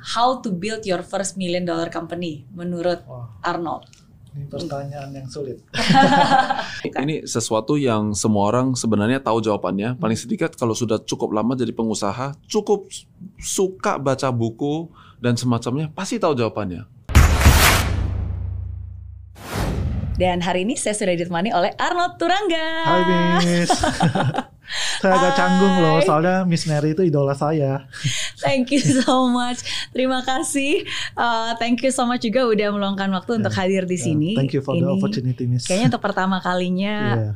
How to build your first million dollar company menurut Wah, Arnold? ini pertanyaan yang sulit. Ini sesuatu yang semua orang sebenarnya tahu jawabannya. Paling sedikit kalau sudah cukup lama jadi pengusaha, cukup suka baca buku dan semacamnya, pasti tahu jawabannya. Dan hari ini saya sudah ditemani oleh Arnold Turangga. Hai Miss. saya agak canggung loh, soalnya Miss Mary itu idola saya. Thank you so much. Terima kasih. Uh, thank you so much juga udah meluangkan waktu untuk hadir di Ya, sini. Thank you for the Ini opportunity, Miss. Kayaknya untuk pertama kalinya Iya,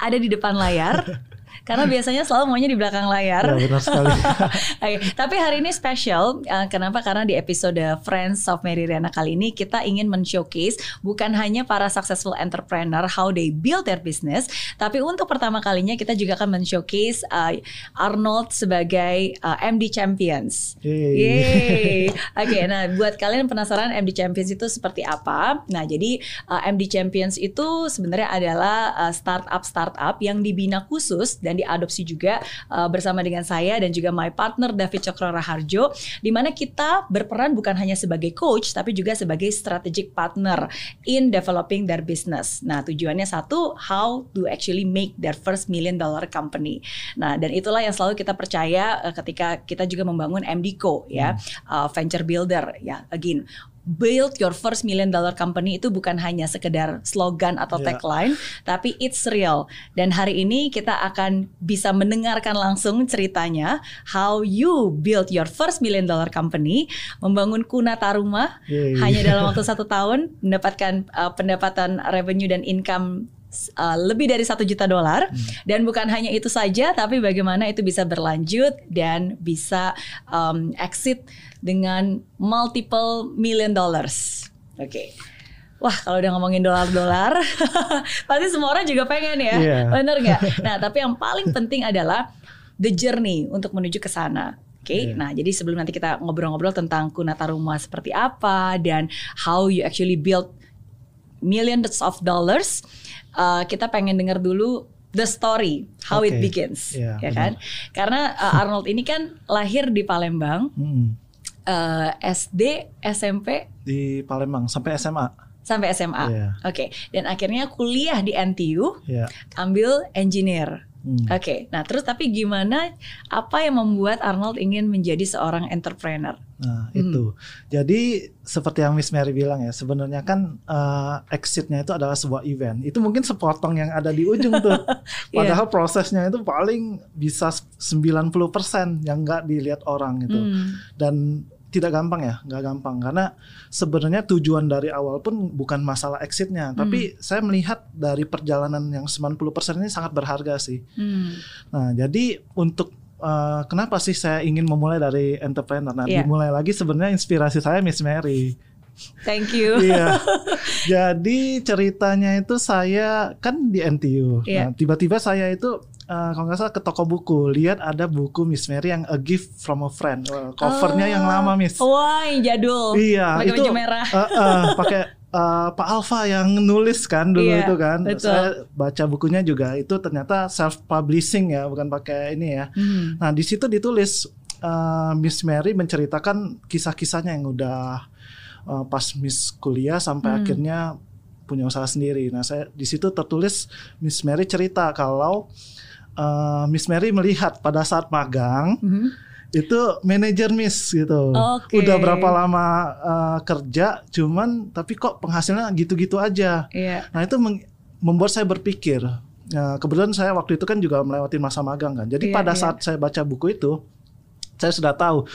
ada di depan layar. Karena biasanya selalu maunya di belakang layar. ya, benar sekali. Oke, tapi hari ini spesial. uh, kenapa? Karena di episode Friends of Mary Riana kali ini kita ingin men-showcase bukan hanya para successful entrepreneur how they build their business, tapi untuk pertama kalinya kita juga akan men-showcase uh, Arnold sebagai uh, MD Champions. Yeay. Yeay. Oke, nah buat kalian penasaran MD Champions itu seperti apa? Nah, jadi uh, MD Champions itu sebenarnya adalah uh, startup-startup yang dibina khusus dan diadopsi juga uh, bersama dengan saya dan juga my partner David Cokro Raharjo di mana kita berperan bukan hanya sebagai coach tapi juga sebagai strategic partner in developing their business. Nah, tujuannya satu how to actually make their first million dollar company. Nah, dan itulah yang selalu kita percaya uh, ketika kita juga membangun MDco ya, uh, venture builder ya. Again, build your first million dollar company itu bukan hanya sekedar slogan atau Ya. tagline, tapi it's real. Dan hari ini kita akan bisa mendengarkan langsung ceritanya how you build your first million dollar company, membangun Kunata Rumah Yeay. hanya dalam waktu satu tahun mendapatkan uh, pendapatan revenue dan income uh, lebih dari satu juta dolar dan bukan hanya itu saja tapi bagaimana itu bisa berlanjut dan bisa um, exit dengan multiple million dollars. Oke. Wah kalau udah ngomongin dolar-dolar, pasti semua orang juga pengen ya, Iya. bener nggak? Nah tapi yang paling penting adalah the journey untuk menuju ke sana. Oke, Iya. nah jadi sebelum nanti kita ngobrol-ngobrol tentang kunata rumah seperti apa dan how you actually build millions of dollars, uh, kita pengen dengar dulu the story how it Oke. begins, Iya, ya kan? Karena uh, Arnold ini kan lahir di Palembang, Hmm, uh, SD, SMP di Palembang sampai SMA. sampai SMA. Iya. Oke, dan akhirnya kuliah di NTU, Ya. ambil engineer. Hmm. Oke, nah terus tapi gimana? Apa yang membuat Arnold ingin menjadi seorang entrepreneur? Nah, Hmm. itu. Jadi seperti yang Miss Mary bilang ya, sebenarnya kan eh, exitnya itu adalah sebuah event. Itu mungkin sepotong yang ada di ujung tuh. Iya. Padahal prosesnya itu paling bisa 90% yang nggak dilihat orang gitu. Hmm. Dan tidak gampang ya, nggak gampang karena sebenarnya tujuan dari awal pun bukan masalah exitnya, tapi Hmm. saya melihat dari perjalanan yang 90% ini sangat berharga sih. Hmm. Nah, jadi untuk uh, kenapa sih saya ingin memulai dari entrepreneur? Nah, Iya. dimulai lagi sebenarnya inspirasi saya Miss Mary. Thank you. iya. Jadi ceritanya itu saya kan di NTU. Iya. Nah, tiba-tiba saya itu uh, kalau nggak salah ke toko buku, lihat ada buku Miss Mary yang A Gift from a Friend. Wah, covernya yang lama, Miss. Wah, jadul. Iya, Pakai itu baju merah. uh, uh, pakai uh, Pak Alfa yang nulis kan dulu Iya, itu kan. betul. Saya baca bukunya juga itu ternyata self publishing ya, bukan pakai ini ya. Hmm. Nah, di situ ditulis uh, Miss Mary menceritakan kisah-kisahnya yang udah uh, pas Miss kuliah sampai Hmm. akhirnya punya usaha sendiri. Nah, saya di situ tertulis Miss Mary cerita kalau uh, Miss Mary melihat pada saat magang Mhm. itu manajer Miss gitu. Oke. Udah berapa lama uh, kerja, cuman tapi kok penghasilannya gitu-gitu aja. Iya. Nah itu membuat saya berpikir. Nah, kebetulan saya waktu itu kan juga melewati masa magang kan. Jadi Iya, pada iya. saat saya baca buku itu, saya sudah tahu.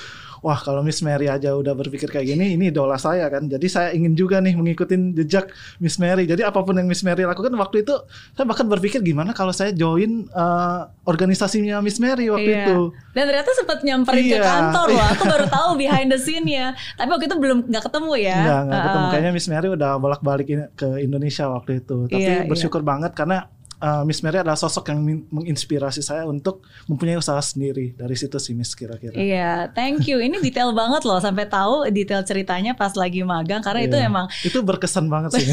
Wah kalau Miss Mary aja udah berpikir kayak gini, ini idola saya kan. Jadi saya ingin juga nih mengikuti jejak Miss Mary. Jadi apa pun yang Miss Mary lakukan waktu itu, saya bahkan berpikir gimana kalau saya join uh, organisasinya Miss Mary waktu Iya. itu. Dan ternyata sempat nyamperin ke Iya. kantor loh. Aku baru tahu behind the scene-nya. Tapi waktu itu belum nggak ketemu ya. Enggak, enggak ketemu. Ah. Kayaknya Miss Mary udah bolak-balik ke Indonesia waktu itu. Tapi Iya, bersyukur banget karena uh, Miss Mary adalah sosok yang menginspirasi saya untuk mempunyai usaha sendiri. Dari situ sih Miss kira-kira. Iya, thank you. Ini detail banget loh sampai tahu detail ceritanya pas lagi magang karena itu Iya. emang Itu berkesan banget sih.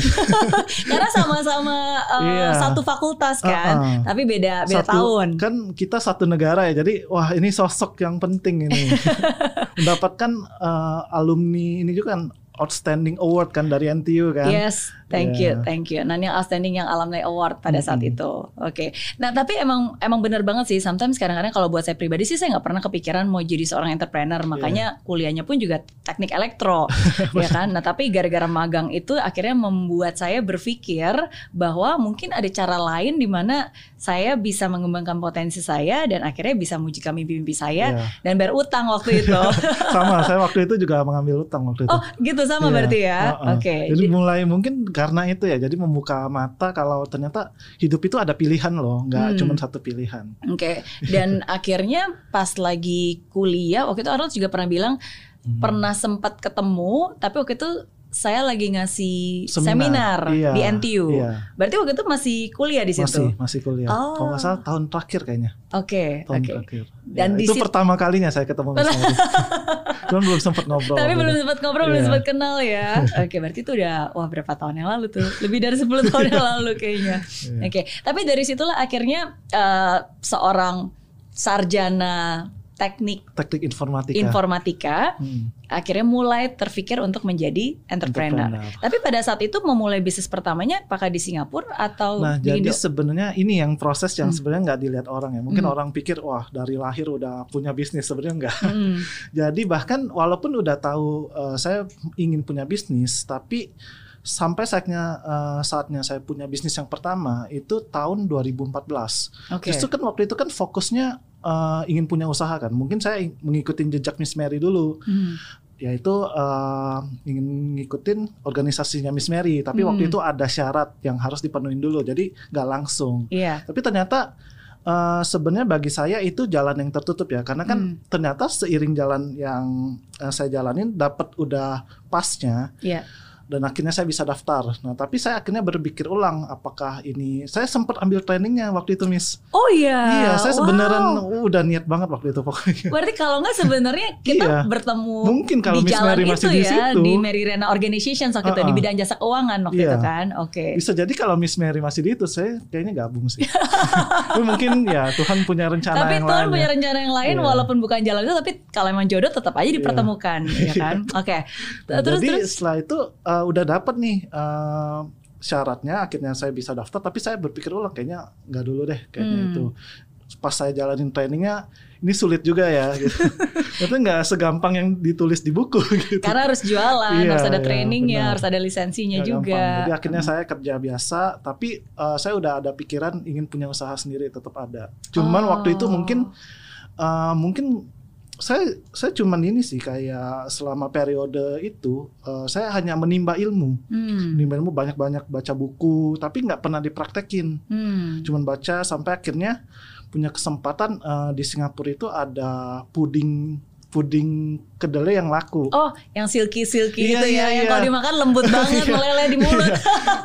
karena sama-sama uh, Iya. satu fakultas kan, Uh-uh. tapi beda beda satu, tahun. Kan kita satu negara ya. Jadi wah ini sosok yang penting ini. Mendapatkan uh, alumni ini juga kan outstanding award kan dari NTU kan. Yes, thank you, Iya. thank you. Nah, yang outstanding yang alumni award pada saat Mm-mm. itu. Oke. Nah, tapi emang emang benar banget sih. Sometimes kadang-kadang kalau buat saya pribadi sih saya nggak pernah kepikiran mau jadi seorang entrepreneur. Makanya kuliahnya pun juga teknik elektro, ya kan. Nah, tapi gara-gara magang itu akhirnya membuat saya berpikir bahwa mungkin ada cara lain di mana saya bisa mengembangkan potensi saya dan akhirnya bisa mewujudkan mimpi-mimpi saya Iya. dan bayar utang waktu itu. Sama, saya waktu itu juga mengambil utang waktu itu. oh, gitu sama Iya, berarti ya. uh-uh. Oke. Jadi mulai mungkin karena itu ya, jadi membuka mata kalau ternyata hidup itu ada pilihan loh, nggak Hmm. cuma satu pilihan. Oke, dan akhirnya pas lagi kuliah, waktu itu Arnold juga pernah bilang Hmm. pernah sempat ketemu, tapi waktu itu saya lagi ngasih Seminar, seminar, iya, di NTU. Iya. Berarti waktu itu masih kuliah di situ. Masih masih kuliah. Oh. Kalau nggak salah tahun terakhir kayaknya. Oke, Tahun oke. terakhir. Dan Ya, di itu situ- pertama kalinya saya ketemu Mas. Cuman belum sempat ngobrol. Tapi belum sempat ngobrol, belum Iya. sempat kenal ya. Oke, berarti itu udah wah berapa tahun yang lalu tuh? Lebih dari 10 tahun yang lalu kayaknya. Iya. Oke, tapi dari situlah akhirnya eh, seorang sarjana teknik Teknik informatika. informatika Hmm, akhirnya mulai terpikir untuk menjadi entrepreneur. entrepreneur. Tapi pada saat itu memulai bisnis pertamanya apakah di Singapura atau Nah, di jadi Indo? sebenarnya ini yang proses yang Hmm. sebenarnya nggak dilihat orang ya. Mungkin Hmm. orang pikir wah dari lahir udah punya bisnis sebenarnya nggak. Hmm, Jadi bahkan walaupun udah tahu uh, saya ingin punya bisnis, tapi sampai saatnya uh, saatnya saya punya bisnis yang pertama itu tahun 2014. Oke. Justru kan waktu itu kan fokusnya uh, ingin punya usaha kan. Mungkin saya mengikuti jejak Miss Mary dulu, Hmm, yaitu uh, ingin ngikutin organisasinya Miss Mary. Tapi waktu Hmm. itu ada syarat yang harus dipenuhi dulu, jadi nggak langsung. Iya. Tapi ternyata uh, sebenarnya bagi saya itu jalan yang tertutup ya, karena kan Hmm. ternyata seiring jalan yang uh, saya jalanin dapat udah pasnya Iya. Dan akhirnya saya bisa daftar. Nah, tapi saya akhirnya berpikir ulang apakah ini saya sempat ambil trainingnya waktu itu, Miss. Oh iya. iya, saya Wow. sebenarnya udah niat banget waktu itu pokoknya. Berarti kalau nggak sebenarnya kita Iya. bertemu Mungkin kalau di Miss jalan Mary itu masih di ya situ. di Mary Rena Organization waktu itu di Uh-uh. bidang jasa keuangan waktu Iya. itu kan. Oke. Bisa jadi kalau Miss Mary masih di itu, saya kayaknya gabung sih. tapi mungkin ya Tuhan punya rencana Tapi yang Tuhan lain. punya ya. rencana yang lain Iya. walaupun bukan jalan itu tapi kalau emang jodoh tetap aja dipertemukan ya kan. Oke. Nah, Terus jadi terus setelah itu uh, udah dapat nih uh, syaratnya, akhirnya saya bisa daftar. Tapi saya berpikir ulang kayaknya nggak dulu deh, kayaknya Hmm. itu. Pas saya jalanin trainingnya, ini sulit juga ya. Gitu. Itu nggak segampang yang ditulis di buku gitu. karena harus jualan, Iya, harus ada iya, trainingnya, benar. harus ada lisensinya Nggak juga. gampang. Jadi akhirnya saya kerja biasa, tapi uh, saya udah ada pikiran ingin punya usaha sendiri tetap ada. Cuman Oh. waktu itu mungkin uh, mungkin saya saya cuman ini sih kayak selama periode itu uh, saya hanya menimba ilmu. Hmm. Menimba ilmu banyak-banyak baca buku, tapi nggak pernah dipraktekin. Hmm. Cuman baca sampai akhirnya punya kesempatan uh, di Singapura itu ada puding puding kedelai yang laku. Oh, yang silky silky Iya, itu ya, iya, yang iya. kalau dimakan lembut banget, meleleh di mulut.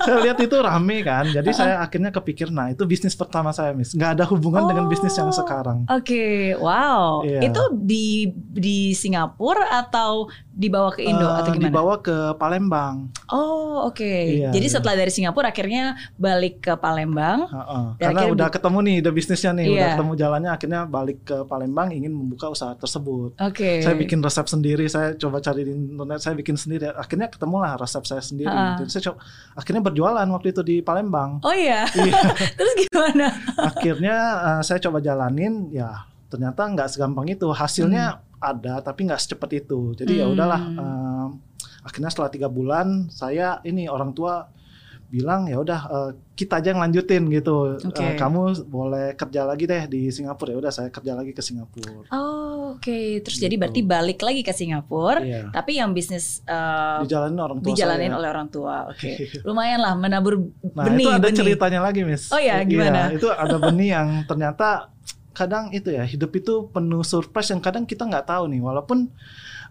saya lihat itu rame kan, jadi saya akhirnya kepikir, nah itu bisnis pertama saya, Miss. Nggak ada hubungan dengan bisnis yang Oh. sekarang. Oke, wow. Iya. Itu di di Singapura atau dibawa ke Indo Eh, atau gimana? Dibawa ke Palembang. Oh, oke. Iya, Jadi iya. setelah dari Singapura akhirnya balik ke Palembang. Heeh. Dan Karena akhirnya udah ketemu nih, udah bisnisnya nih, udah Iya. ketemu jalannya, akhirnya balik ke Palembang ingin membuka usaha tersebut. Oke. Saya bikin resep sendiri, saya coba cari di internet, saya bikin sendiri. Akhirnya ketemulah resep saya sendiri. Ha-ha. Jadi saya coba, akhirnya berjualan waktu itu di Palembang. Oh iya. Iya. Terus gimana? akhirnya eh, saya coba jalanin ya ternyata nggak segampang itu hasilnya ada tapi nggak secepat itu jadi ya Hmm. udahlah eh, akhirnya setelah tiga bulan saya ini orang tua bilang ya udah eh, kita aja yang lanjutin gitu Oke. Eh, kamu boleh kerja lagi deh di Singapura ya udah saya kerja lagi ke Singapura Oh, oke. Terus jadi Gitu. berarti balik lagi ke Singapura, Iya. tapi yang bisnis eh, dijalanin orang tua dijalanin saya. oleh orang tua. Oke. Lumayan lah menabur Nah benih, itu ada benih. ceritanya lagi, Miss. Oh ya, gimana? Iya, itu ada benih yang ternyata kadang itu ya hidup itu penuh surprise yang kadang kita nggak tahu nih. Walaupun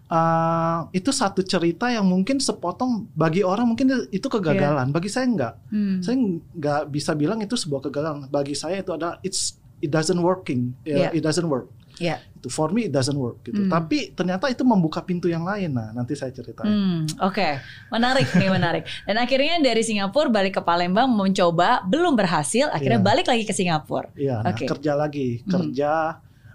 uh, itu satu cerita yang mungkin sepotong bagi orang mungkin itu kegagalan, bagi saya enggak. Hmm. Saya nggak bisa bilang itu sebuah kegagalan. Bagi saya itu adalah it's it doesn't working, Yeah. Ya, it doesn't work. Ya. Itu for me it doesn't work gitu. Hmm. Tapi ternyata itu membuka pintu yang lain. Nah, nanti saya ceritain. Hmm, Oke, menarik nih menarik. Dan akhirnya dari Singapura balik ke Palembang mencoba, belum berhasil, akhirnya Iya. balik lagi ke Singapura. Iya, nah, Oke. kerja lagi, Hmm. kerja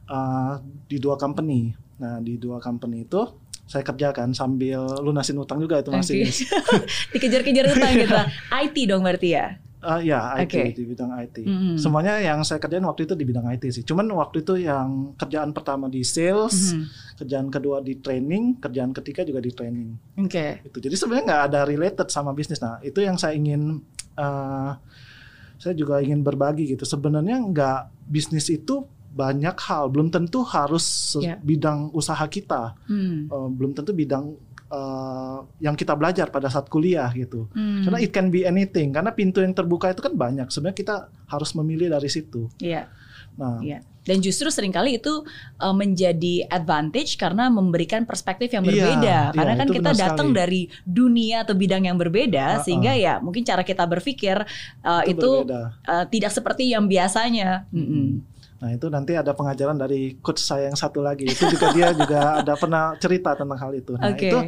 uh, di dua company. Nah, di dua company itu saya kerjakan sambil lunasin utang juga itu masih. Oke. Dikejar-kejar utang gitu. IT dong berarti ya. Uh, ya, IT Oke. di bidang IT. Mhm. Semuanya yang saya kerjain waktu itu di bidang IT sih. Cuman waktu itu yang kerjaan pertama di sales, Mhm. kerjaan kedua di training, kerjaan ketiga juga di training. Oke. Itu. Jadi sebenarnya nggak ada related sama bisnis. Nah, itu yang saya ingin uh, saya juga ingin berbagi gitu. Sebenarnya nggak bisnis itu banyak hal, belum tentu harus Ya. bidang usaha kita, Hmm. Uh, belum tentu bidang uh, yang kita belajar pada saat kuliah gitu. Hmm. Karena it can be anything. Karena pintu yang terbuka itu kan banyak. Sebenarnya kita harus memilih dari situ. Iya. Nah, Iya. Dan justru sering kali itu uh, menjadi advantage karena memberikan perspektif yang Iya, berbeda. iya, karena kan itu kita datang sekali. dari dunia atau bidang yang berbeda, Uh-uh. sehingga ya mungkin cara kita berpikir uh, itu, itu, berbeda. uh, tidak seperti yang biasanya. Mm-mm. Nah itu nanti ada pengajaran dari coach saya yang satu lagi. Itu juga dia juga ada pernah cerita tentang hal itu. Nah Oke. itu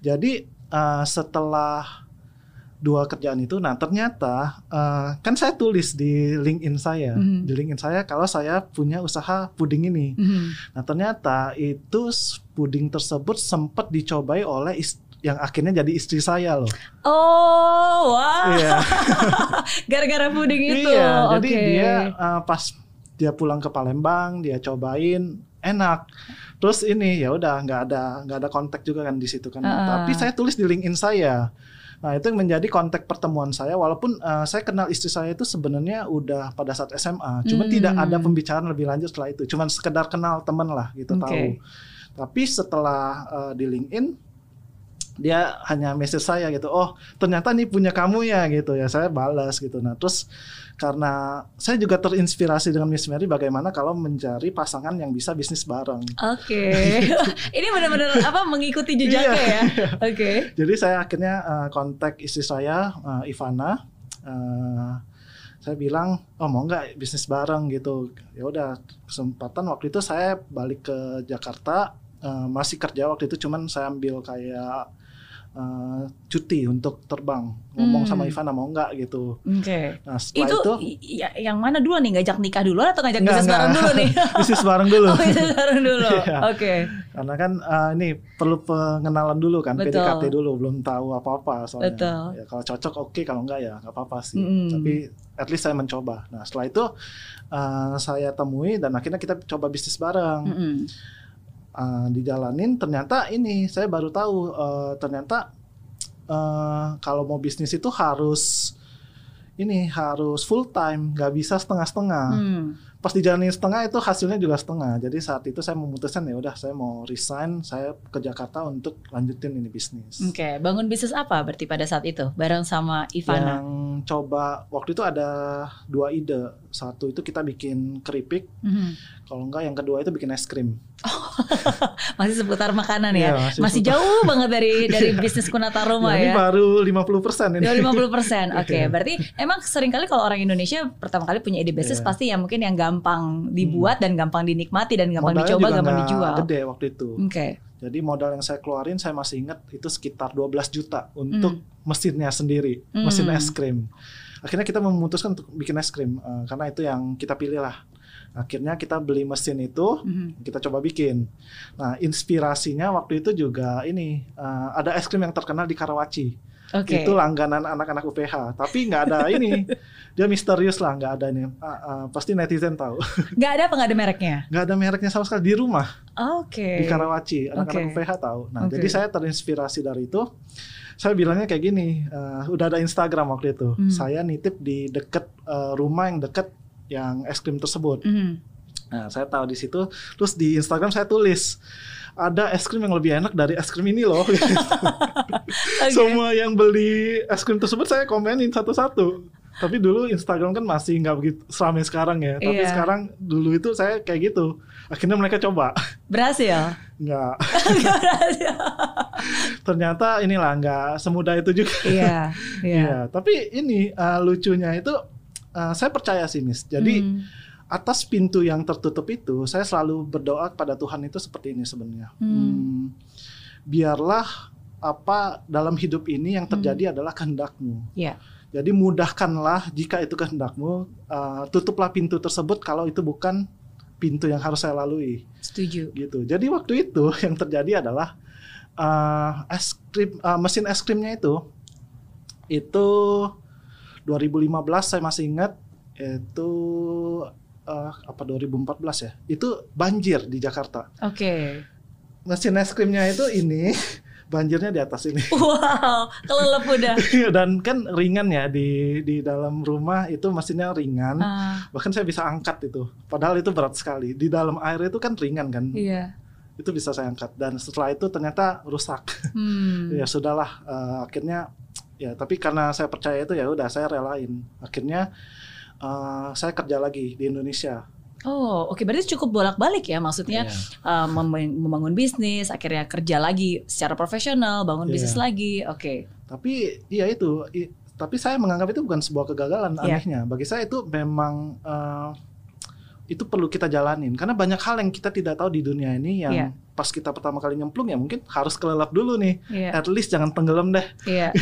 jadi uh, setelah dua kerjaan itu, nah ternyata uh, kan saya tulis di LinkedIn saya, Mhm. di LinkedIn saya kalau saya punya usaha puding ini. Mhm. Nah ternyata itu puding tersebut sempat dicobai oleh is- yang akhirnya jadi istri saya loh. Oh, wah. Iya. Gara-gara puding itu. Iya, jadi Oke. dia uh, pas dia pulang ke Palembang, dia cobain enak. Terus ini ya udah nggak ada nggak ada kontak juga kan di situ kan. Uh-uh. Tapi saya tulis di LinkedIn saya. Nah itu yang menjadi kontak pertemuan saya. Walaupun uh, saya kenal istri saya itu sebenarnya udah pada saat SMA, cuman Hmm. tidak ada pembicaraan lebih lanjut setelah itu. Cuman sekedar kenal teman lah gitu Oke. tahu. Tapi setelah uh, di LinkedIn dia hanya message saya gitu oh ternyata nih punya kamu ya gitu ya saya balas gitu nah terus karena saya juga terinspirasi dengan Miss Mary bagaimana kalau mencari pasangan yang bisa bisnis bareng Oke. Ini benar-benar apa mengikuti jejaknya Iya. ya. Oke. jadi saya akhirnya uh, kontak istri saya uh, Ivana Uh, saya bilang oh mau nggak bisnis bareng gitu ya udah kesempatan waktu itu saya balik ke Jakarta uh, masih kerja waktu itu cuman saya ambil kayak uh, cuti untuk terbang ngomong Hmm. sama Ivana mau nggak gitu Oke. nah setelah Itu, itu, ya- yang mana dulu nih ngajak nikah dulu atau ngajak Enggak, bisnis bareng enggak. dulu nih? bisnis bareng dulu Oh, bisnis bareng dulu. Iya. Oke. karena kan uh, ini perlu pengenalan dulu kan Betul. PDKT dulu belum tahu apa-apa soalnya Betul. ya kalau cocok oke kalau enggak ya nggak apa-apa sih Mm-mm. tapi at least saya mencoba nah setelah itu uh, saya temui dan akhirnya kita coba bisnis bareng Mm-mm. Uh, dijalanin ternyata ini saya baru tahu uh, ternyata uh, kalau mau bisnis itu harus ini harus full time nggak bisa setengah-setengah Hmm. pas dijalanin setengah itu hasilnya juga setengah. Jadi saat itu saya memutuskan ya udah saya mau resign, saya ke Jakarta untuk lanjutin ini bisnis. Oke, bangun bisnis apa berarti pada saat itu bareng sama Ivana? Yang coba waktu itu ada dua ide. Satu itu kita bikin keripik, Mhm. Kalau enggak yang kedua itu bikin es krim. Masih seputar makanan ya. Iya, masih masih jauh banget dari dari bisnis Kunata Roma Ya, ini ya. baru 50% ini. Dari 50 persen, oke. Iya. Berarti emang sering kali kalau orang Indonesia pertama kali punya ide bisnis Iya. pasti yang mungkin yang gampang dibuat dan gampang dinikmati dan gampang Modalnya dicoba, gampang dijual. Gede waktu itu. Oke. Jadi modal yang saya keluarin saya masih ingat itu sekitar 12 juta untuk mesinnya sendiri, Hmm. mesin es krim. Akhirnya kita memutuskan untuk bikin es krim eh, karena itu yang kita pilih lah. Akhirnya kita beli mesin itu, Mhm. kita coba bikin. Nah, inspirasinya waktu itu juga ini eh, ada es krim yang terkenal di Karawaci. Oke. Itu langganan anak-anak UPH, tapi nggak ada ini. Dia misterius lah, nggak ada ini. Ah, ah, pasti netizen tahu. Nggak ada apa nggak ada mereknya? nggak ada mereknya sama sekali di rumah Oke. di Karawaci anak-anak Oke. UPH tahu. Nah Oke. jadi saya terinspirasi dari itu. Saya bilangnya kayak gini, eh, udah ada Instagram waktu itu. Hmm. Saya nitip di deket eh, rumah yang deket yang es krim tersebut. Mhm. Nah saya tahu di situ. Terus di Instagram saya tulis ada es krim yang lebih enak dari es krim ini loh. Oke. Semua yang beli es krim tersebut saya komenin satu-satu. Tapi dulu Instagram kan masih nggak begitu seramai sekarang ya. Tapi Iya. sekarang dulu itu saya kayak gitu. Akhirnya mereka coba. Berhasil? Nggak. Nggak berhasil. Ternyata inilah nggak semudah itu juga. Iya, iya. Iya. Tapi ini uh, lucunya itu uh, saya percaya sih Miss. Jadi Hmm. atas pintu yang tertutup itu saya selalu berdoa kepada Tuhan itu seperti ini sebenarnya. Hmm. Hmm, biarlah apa dalam hidup ini yang terjadi adalah kehendakmu. Iya. Jadi mudahkanlah jika itu kehendakmu, uh, tutuplah pintu tersebut kalau itu bukan pintu yang harus saya lalui Setuju. gitu. Jadi waktu itu yang terjadi adalah uh, es krim uh, mesin es krimnya itu itu 2015 saya masih ingat itu uh, apa 2014 ya. Itu banjir di Jakarta. Oke. Mesin es krimnya itu ini banjirnya di atas ini. Wow, kelelep udah. Dan kan ringan ya di di dalam rumah itu mesinnya ringan. Ah, Bahkan saya bisa angkat itu. Padahal itu berat sekali. Di dalam air itu kan ringan kan. iya. Itu bisa saya angkat dan setelah itu ternyata rusak. Hmm. ya sudahlah eh, akhirnya ya tapi karena saya percaya itu ya udah saya relain. Akhirnya eh, saya kerja lagi di Indonesia. Oh, oke. Berarti cukup bolak-balik ya, maksudnya Iya. uh, membangun, membangun bisnis, akhirnya kerja lagi secara profesional, bangun Iya. bisnis lagi. Oke. Tapi iya itu i- tapi saya menganggap itu bukan sebuah kegagalan Iya. anehnya. Bagi saya itu memang eh, itu perlu kita jalanin karena banyak hal yang kita tidak tahu di dunia ini yang Iya. Pas kita pertama kali nyemplung ya mungkin harus kelelap dulu nih. Iya. At least jangan tenggelam deh. Iya.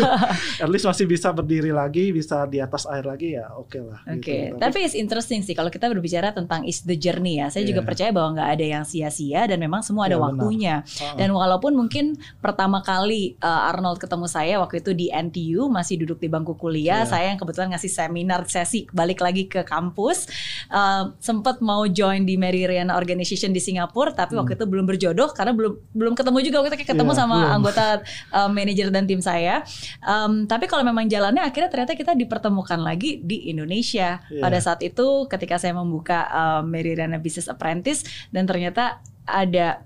At least masih bisa berdiri lagi, bisa di atas air lagi ya oke lah. Oke, gitu. tapi it's interesting sih kalau kita berbicara tentang is the journey ya. Saya juga Iya. percaya bahwa nggak ada yang sia-sia dan memang semua ada Iya, benar. waktunya. Ah, Dan walaupun mungkin pertama kali uh, Arnold ketemu saya waktu itu di NTU masih duduk di bangku kuliah, Iya. saya yang kebetulan ngasih seminar sesi balik lagi ke kampus, uh, sempat mau join di Mary Riana Organization di Singapura, tapi waktu itu belum berjodoh karena belum belum ketemu juga itu ketemu Hmm. Iya, sama belum. anggota uh, manajer dan tim saya. Um, tapi kalau memang jalannya akhirnya ternyata kita dipertemukan lagi di Indonesia Iya. pada saat itu ketika saya membuka uh, Mary Riana Business Apprentice dan ternyata ada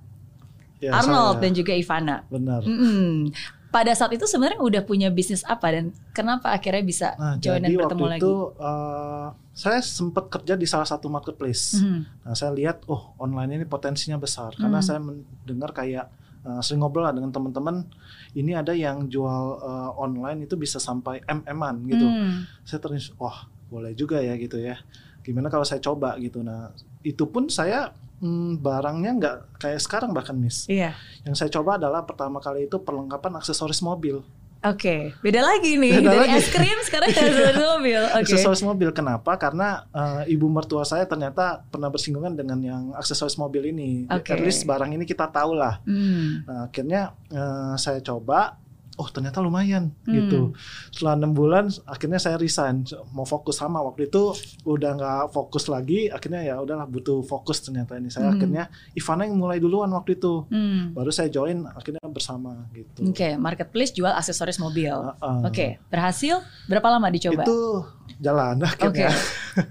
ya, Arnold saya- dan juga Ivana. benar. Mm-mm. Pada saat itu sebenarnya udah punya bisnis apa dan kenapa akhirnya bisa Nah, join dan jadi bertemu waktu lagi? itu eh, saya sempat kerja di salah satu marketplace. Mhm. Nah, saya lihat oh online ini potensinya besar karena Hmm. saya mendengar kayak eh, sering ngobrol lah dengan teman-teman ini ada yang jual eh, online itu bisa sampai mm-an gitu. Hmm. Saya terus wah boleh juga ya gitu ya. Gimana kalau saya coba gitu. Nah itu pun saya hmm, barangnya nggak kayak sekarang bahkan miss. Iya. Yang saya coba adalah pertama kali itu perlengkapan aksesoris mobil. Oke, beda lagi nih Beda dari lagi. es krim sekarang dari mobil. Oke. Aksesoris mobil kenapa? Karena eh, ibu mertua saya ternyata pernah bersinggungan dengan yang aksesoris mobil ini. Oke. At least barang ini kita tahu lah. Hmm. Nah, akhirnya eh, saya coba, oh ternyata lumayan Hmm. gitu. Setelah enam bulan, akhirnya saya resign, mau fokus sama waktu itu udah nggak fokus lagi. Akhirnya ya udahlah butuh fokus ternyata ini. Saya Hmm. akhirnya Ivana yang mulai duluan waktu itu. Hmm. Baru saya join, akhirnya bersama gitu. Oke, marketplace jual aksesoris mobil. Heeh. Oke, berhasil? Berapa lama dicoba? Itu jalan Oke. akhirnya.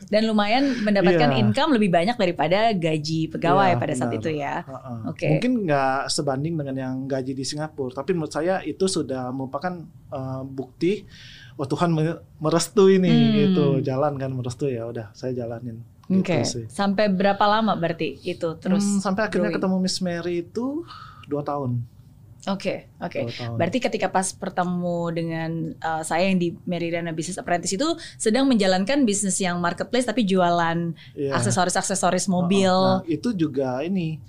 Dan lumayan mendapatkan Iya. income lebih banyak daripada gaji pegawai Iya, pada saat benar. itu ya. Heeh. Oke. Mungkin nggak sebanding dengan yang gaji di Singapura, tapi menurut saya itu sudah merupakan uh, bukti oh Tuhan me- merestui nih Hmm. gitu, jalan kan merestui ya udah saya jalanin. Oke. Gitu sih. Sampai berapa lama berarti itu terus? Hmm, sampai akhirnya growing? ketemu Miss Mary itu dua tahun. Oke, oke. Dua tahun. Berarti ketika pas bertemu dengan uh, saya yang di Meridiana Business Apprentice itu sedang menjalankan bisnis yang marketplace tapi jualan Iya. aksesoris-aksesoris mobil. Nah, itu juga ini.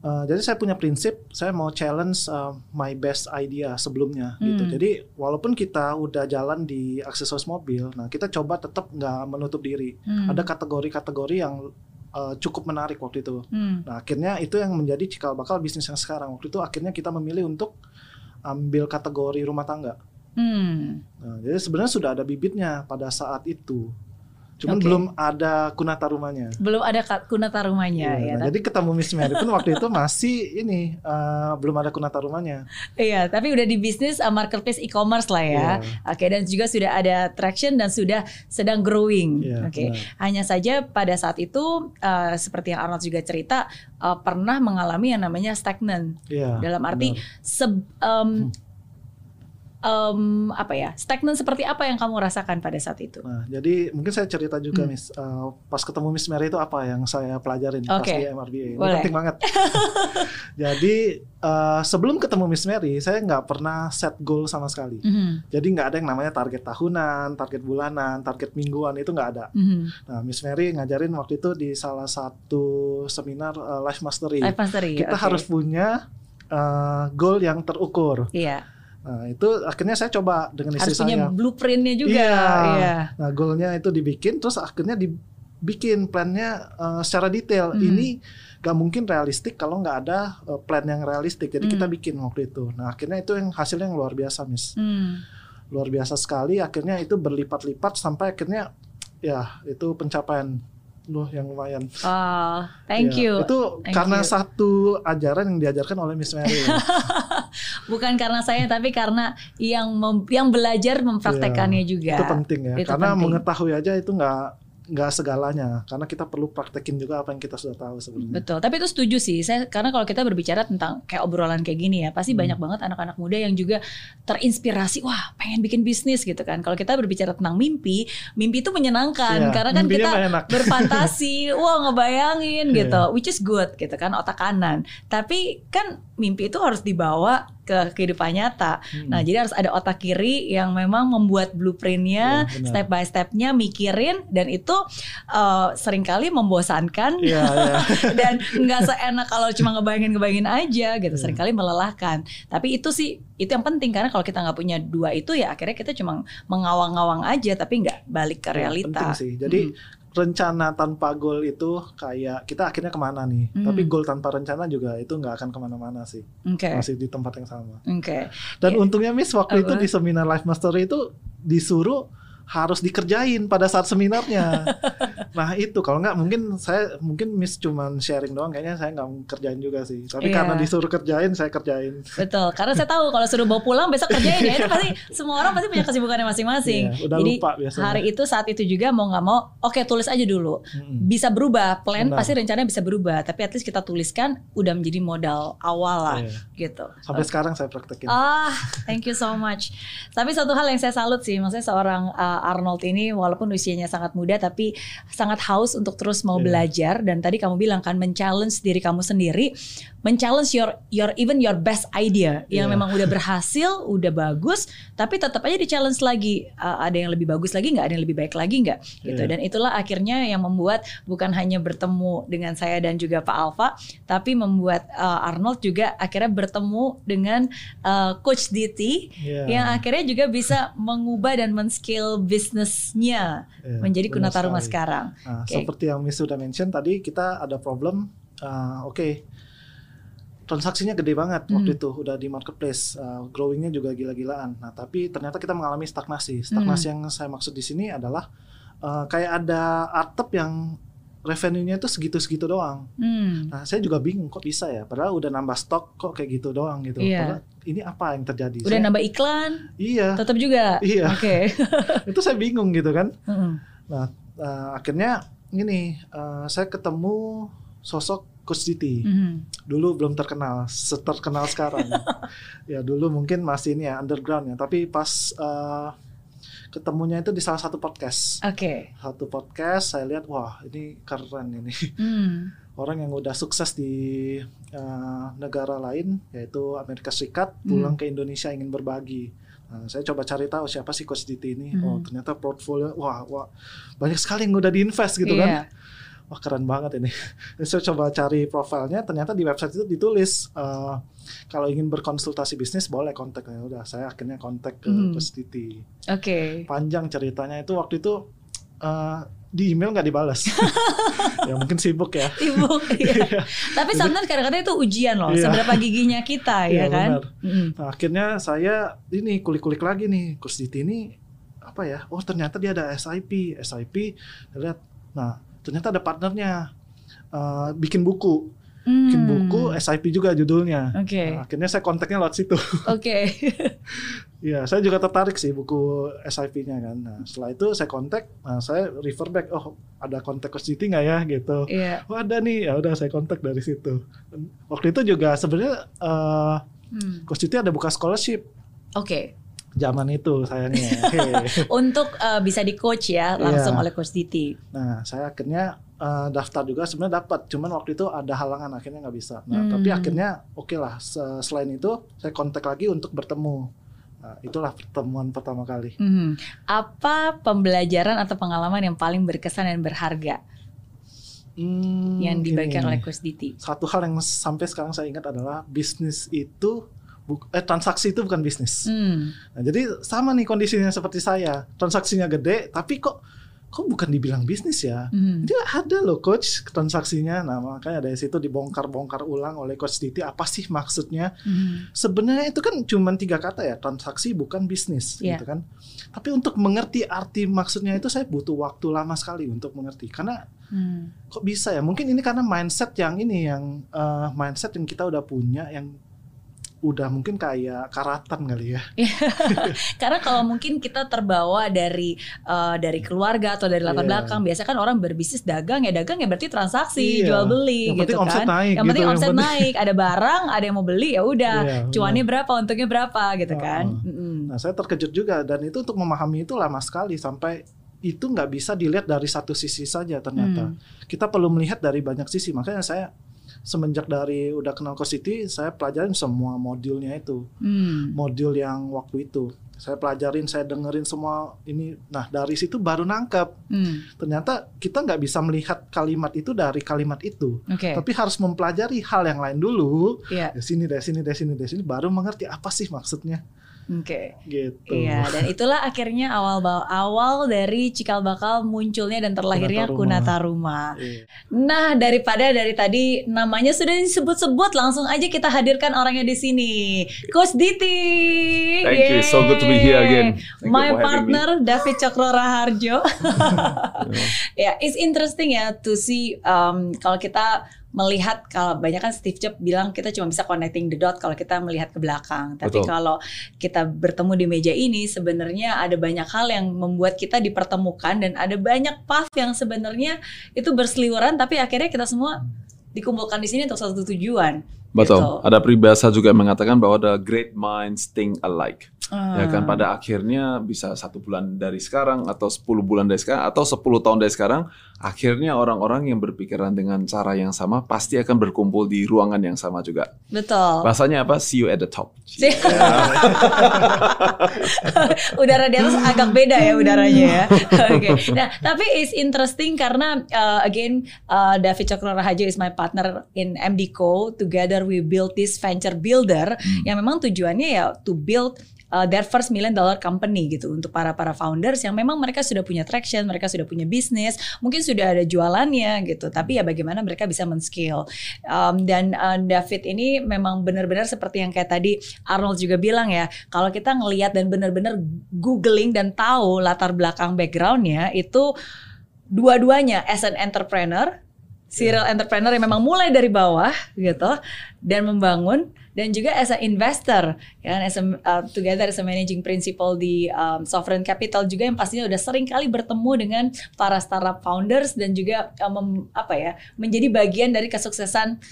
Uh, jadi saya punya prinsip, saya mau challenge uh, my best idea sebelumnya gitu. Hmm. Jadi walaupun kita udah jalan di aksesoris mobil, nah kita coba tetap nggak menutup diri. Hmm. Ada kategori-kategori yang uh, cukup menarik waktu itu. Hmm. Nah akhirnya itu yang menjadi cikal bakal bisnis yang sekarang. Waktu itu akhirnya kita memilih untuk ambil kategori rumah tangga. Hmm. Nah, jadi sebenarnya sudah ada bibitnya pada saat itu. Cuman Oke. belum ada kunata rumahnya. Belum ada kunata rumahnya Iya, ya. nah, tapi- jadi ketemu Miss Mary pun waktu itu masih ini uh, belum ada kunata rumahnya. Iya, tapi udah di bisnis uh, marketplace e-commerce lah ya. Iya. Oke, dan juga sudah ada traction dan sudah sedang growing. Iya, Oke, benar. hanya saja pada saat itu uh, seperti yang Arnold juga cerita uh, pernah mengalami yang namanya stagnan. Iya, Dalam arti se- um, um, apa ya stagnan seperti apa yang kamu rasakan pada saat itu? Nah, jadi mungkin saya cerita juga, Hmm. Miss. Uh, pas ketemu Miss Mary itu apa yang saya pelajarin pas Oke. di MRBA. Ini Boleh. penting banget. jadi uh, sebelum ketemu Miss Mary, saya nggak pernah set goal sama sekali. Mhm, Jadi nggak ada yang namanya target tahunan, target bulanan, target mingguan itu nggak ada. mhm. Nah, Miss Mary ngajarin waktu itu di salah satu seminar uh, Life Mastery. Life mastery. Kita oke. harus punya uh, goal yang terukur. Iya. Nah, itu akhirnya saya coba dengan istri Harus punya saya. blueprintnya juga. Iya. Iya. Nah, goalnya itu dibikin, terus akhirnya dibikin plannya uh, secara detail. Hmm. Ini gak mungkin realistik kalau nggak ada uh, plan yang realistik. Jadi Hmm. kita bikin waktu itu. Nah, akhirnya itu yang hasilnya yang luar biasa, Miss. Hmm. Luar biasa sekali. Akhirnya itu berlipat-lipat sampai akhirnya ya itu pencapaian loh yang lumayan. Oh, thank Ya, you. Itu Thank karena you. satu ajaran yang diajarkan oleh Miss Mary. Bukan karena saya tapi karena yang mem- yang belajar mempraktekannya juga. Iya, itu penting ya. Itu karena penting. mengetahui aja itu nggak nggak segalanya. Karena kita perlu praktekin juga apa yang kita sudah tahu sebenarnya. Betul, tapi itu setuju sih. Saya karena kalau kita berbicara tentang kayak obrolan kayak gini ya, pasti Hmm. banyak banget anak-anak muda yang juga terinspirasi, wah, pengen bikin bisnis gitu kan. Kalau kita berbicara tentang mimpi, mimpi itu menyenangkan Iya, karena kan mimpinya kita enak. berfantasi, wah ngebayangin Iya. gitu, which is good gitu kan, otak kanan. Tapi kan mimpi itu harus dibawa ke kehidupan nyata. Hmm. Nah, jadi harus ada otak kiri yang memang membuat blueprintnya, Iya, benar. step by stepnya, mikirin, dan itu uh, sering kali membosankan Iya, iya. dan nggak seenak kalau cuma ngebayangin ngebayangin aja gitu Iya. sering kali melelahkan tapi itu sih itu yang penting karena kalau kita nggak punya dua itu ya akhirnya kita cuma mengawang-awang aja tapi nggak balik ke Ya, realita penting sih. Jadi rencana tanpa goal itu kayak kita akhirnya ke mana nih? Hmm. Tapi goal tanpa rencana juga itu nggak akan ke mana-mana sih. oke Masih di tempat yang sama. oke Dan Iya. untungnya Miss waktu itu Apa? di seminar Life Mastery itu disuruh harus dikerjain pada saat seminarnya. nah itu kalau nggak mungkin saya mungkin Miss cuman sharing doang kayaknya saya nggak kerjain juga sih. Tapi Iya. karena disuruh kerjain saya kerjain. betul karena saya tahu kalau suruh bawa pulang besok kerjain ya itu pasti semua orang pasti punya kesibukannya masing-masing Iya, udah jadi lupa biasanya. hari itu saat itu juga mau nggak mau oke tulis aja dulu bisa berubah plan Benar. pasti rencananya bisa berubah tapi at least kita tuliskan udah menjadi modal awal lah Iya. gitu Sampai sekarang saya praktekin. Ah, thank you so much. Tapi satu hal yang saya salut sih, maksudnya seorang uh, Arnold ini walaupun usianya sangat muda tapi sangat haus untuk terus mau Iya. belajar dan tadi kamu bilang kan men-challenge diri kamu sendiri, men-challenge your your even your best idea yang Iya. memang udah berhasil, udah bagus, tapi tetap aja di-challenge lagi. Uh, ada yang lebih bagus lagi nggak, ada yang lebih baik lagi nggak gitu. Iya. Dan itulah akhirnya yang membuat bukan hanya bertemu dengan saya dan juga Pak Alfa, tapi membuat uh, Arnold juga akhirnya bertemu dengan uh, Coach DT Iya. yang akhirnya juga bisa mengubah dan men-scale bisnisnya Iya, menjadi benar Kunata Rumah sekali. sekarang. Nah, Oke. seperti yang Miss sudah mention tadi kita ada problem uh, oke transaksinya gede banget Hmm. waktu itu udah di marketplace uh, growingnya juga gila-gilaan nah tapi ternyata kita mengalami stagnasi stagnasi Hmm. yang saya maksud di sini adalah uh, kayak ada atap yang revenue-nya itu segitu-segitu doang Hmm. nah saya juga bingung kok bisa ya padahal udah nambah stok kok kayak gitu doang gitu Iya. Padahal ini apa yang terjadi Udah Saya- nambah iklan, iya tetap juga. Iya. Oke. itu saya bingung gitu kan Mm-mm. Nah, uh, akhirnya ini uh, saya ketemu sosok Coach Diti. Mhm. Dulu belum terkenal, seterkenal sekarang. ya dulu mungkin masih ini ya underground ya, tapi pas uh, ketemunya itu di salah satu podcast. Oke. Satu podcast saya lihat wah ini keren ini. Hmm. Orang yang udah sukses di uh, negara lain yaitu Amerika Serikat Hmm. pulang ke Indonesia ingin berbagi. Nah, saya coba cari tahu siapa sih Coach Diti ini. Hmm. Oh, ternyata portfolio wah wah banyak sekali yang udah diinvest gitu Iya. kan. Wah keren banget ini. Saya coba cari profilnya, ternyata di website itu ditulis eh, kalau ingin berkonsultasi bisnis boleh kontak. Ya udah, saya akhirnya kontak ke Hmm. Titi. Oke. Panjang ceritanya itu waktu itu eh, di email nggak dibalas. ya mungkin sibuk ya. Ibu. iya. Tapi sometimes kadang-kadang itu ujian loh, Iya. seberapa giginya kita ya Iya, kan. benar. Mm-mm. Nah, akhirnya saya ini kulik-kulik lagi nih Coach Titi ini apa ya? Oh ternyata dia ada SIP, SIP. Lihat, nah ternyata ada partnernya eh, bikin buku. bikin Hmm. buku SIP juga judulnya. Oke. Nah, akhirnya saya kontaknya lewat situ. Oke. Iya, saya juga tertarik sih buku SIP-nya kan. Nah, setelah itu saya kontak, nah, saya refer back, oh ada kontak Coach Siti nggak ya gitu. Iya. Oh ada nih, ya udah saya kontak dari situ. Waktu itu juga sebenarnya eh Hmm. Coach Siti ada buka scholarship Oke. Zaman itu sayangnya. Untuk uh, bisa di coach ya langsung yeah. oleh coach Diti. Nah, saya akhirnya uh, daftar juga sebenarnya dapat, cuman waktu itu ada halangan akhirnya nggak bisa. Nah, hmm. tapi akhirnya oke okay lah. Selain itu saya kontak lagi untuk bertemu. Nah, itulah pertemuan pertama kali. Hmm. Apa pembelajaran atau pengalaman yang paling berkesan dan berharga? Hmm, yang dibagikan oleh Coach Diti. Satu hal yang sampai sekarang saya ingat adalah bisnis itu eh, transaksi itu bukan bisnis. Hmm. Nah, jadi sama nih kondisinya seperti saya. Transaksinya gede, tapi kok kok bukan dibilang bisnis ya? Hmm. Dia ada loh coach transaksinya. Nah makanya dari situ dibongkar-bongkar ulang oleh coach Diti apa sih maksudnya? Hmm. Sebenarnya itu kan cuma tiga kata ya transaksi bukan bisnis yeah. gitu kan. Tapi untuk mengerti arti maksudnya itu saya butuh waktu lama sekali untuk mengerti karena hmm. kok bisa ya? Mungkin ini karena mindset yang ini yang uh, mindset yang kita udah punya yang udah mungkin kayak karatan kali ya. Karena kalau mungkin kita terbawa dari uh, dari keluarga atau dari latar yeah. belakang, biasa kan orang berbisnis dagang ya dagang ya berarti transaksi, yeah. jual beli yang gitu kan. Omset naik, yang penting gitu, omset yang naik, ada barang, ada yang mau beli ya udah, yeah, cuannya berapa, untungnya berapa gitu uh, kan. Nah saya terkejut juga dan itu untuk memahami itu lama sekali sampai itu nggak bisa dilihat dari satu sisi saja ternyata. Hmm. Kita perlu melihat dari banyak sisi. Makanya saya semenjak dari udah kenal Coach City saya pelajarin semua modulnya itu hmm. modul yang waktu itu saya pelajarin saya dengerin semua ini nah dari situ baru nangkep hmm. ternyata kita nggak bisa melihat kalimat itu dari kalimat itu okay. tapi harus mempelajari hal yang lain dulu yeah. dari sini dari sini dari sini dari sini baru mengerti apa sih maksudnya Oke. Okay. Gitu. Iya, dan itulah akhirnya awal awal dari cikal bakal munculnya dan terlahirnya Kunata Rumah. Iya. Nah, daripada dari tadi namanya sudah disebut-sebut, langsung aja kita hadirkan orangnya di sini. Coach Diti. Thank Yeay. you. So good to be here again. Thank My partner David Cokro Raharjo. ya, yeah, it's interesting ya to see um, kalau kita melihat kalau banyak kan Steve Jobs bilang kita cuma bisa connecting the dot kalau kita melihat ke belakang. Tapi Betul. kalau kita bertemu di meja ini sebenarnya ada banyak hal yang membuat kita dipertemukan dan ada banyak path yang sebenarnya itu berseliweran tapi akhirnya kita semua dikumpulkan di sini untuk satu tujuan. Betul. Gitu. Ada peribahasa juga mengatakan bahwa the great minds think alike. Uh. Ya kan pada akhirnya bisa satu bulan dari sekarang atau 10 bulan dari sekarang atau 10 tahun dari sekarang akhirnya orang-orang yang berpikiran dengan cara yang sama pasti akan berkumpul di ruangan yang sama juga. Betul. Bahasanya apa? See you at the top. Udara di atas agak beda ya udaranya ya. Oke. Okay. Nah, tapi is interesting karena uh, again uh, David Cokro Rahajo is my partner in MDco. Together we build this venture builder hmm. yang memang tujuannya ya to build uh, their first million dollar company gitu untuk para para founders yang memang mereka sudah punya traction, mereka sudah punya bisnis, mungkin sudah ada jualannya gitu. Tapi ya bagaimana mereka bisa men-scale. Um, dan uh, David ini memang benar-benar seperti yang kayak tadi Arnold juga bilang ya, kalau kita ngelihat dan benar-benar googling dan tahu latar belakang backgroundnya itu dua-duanya as an entrepreneur serial yeah. entrepreneur yang memang mulai dari bawah gitu dan membangun dan juga as a investor ya as a, uh, together as a managing principal di um, sovereign capital juga yang pastinya udah sering kali bertemu dengan para startup founders dan juga um, apa ya menjadi bagian dari kesuksesan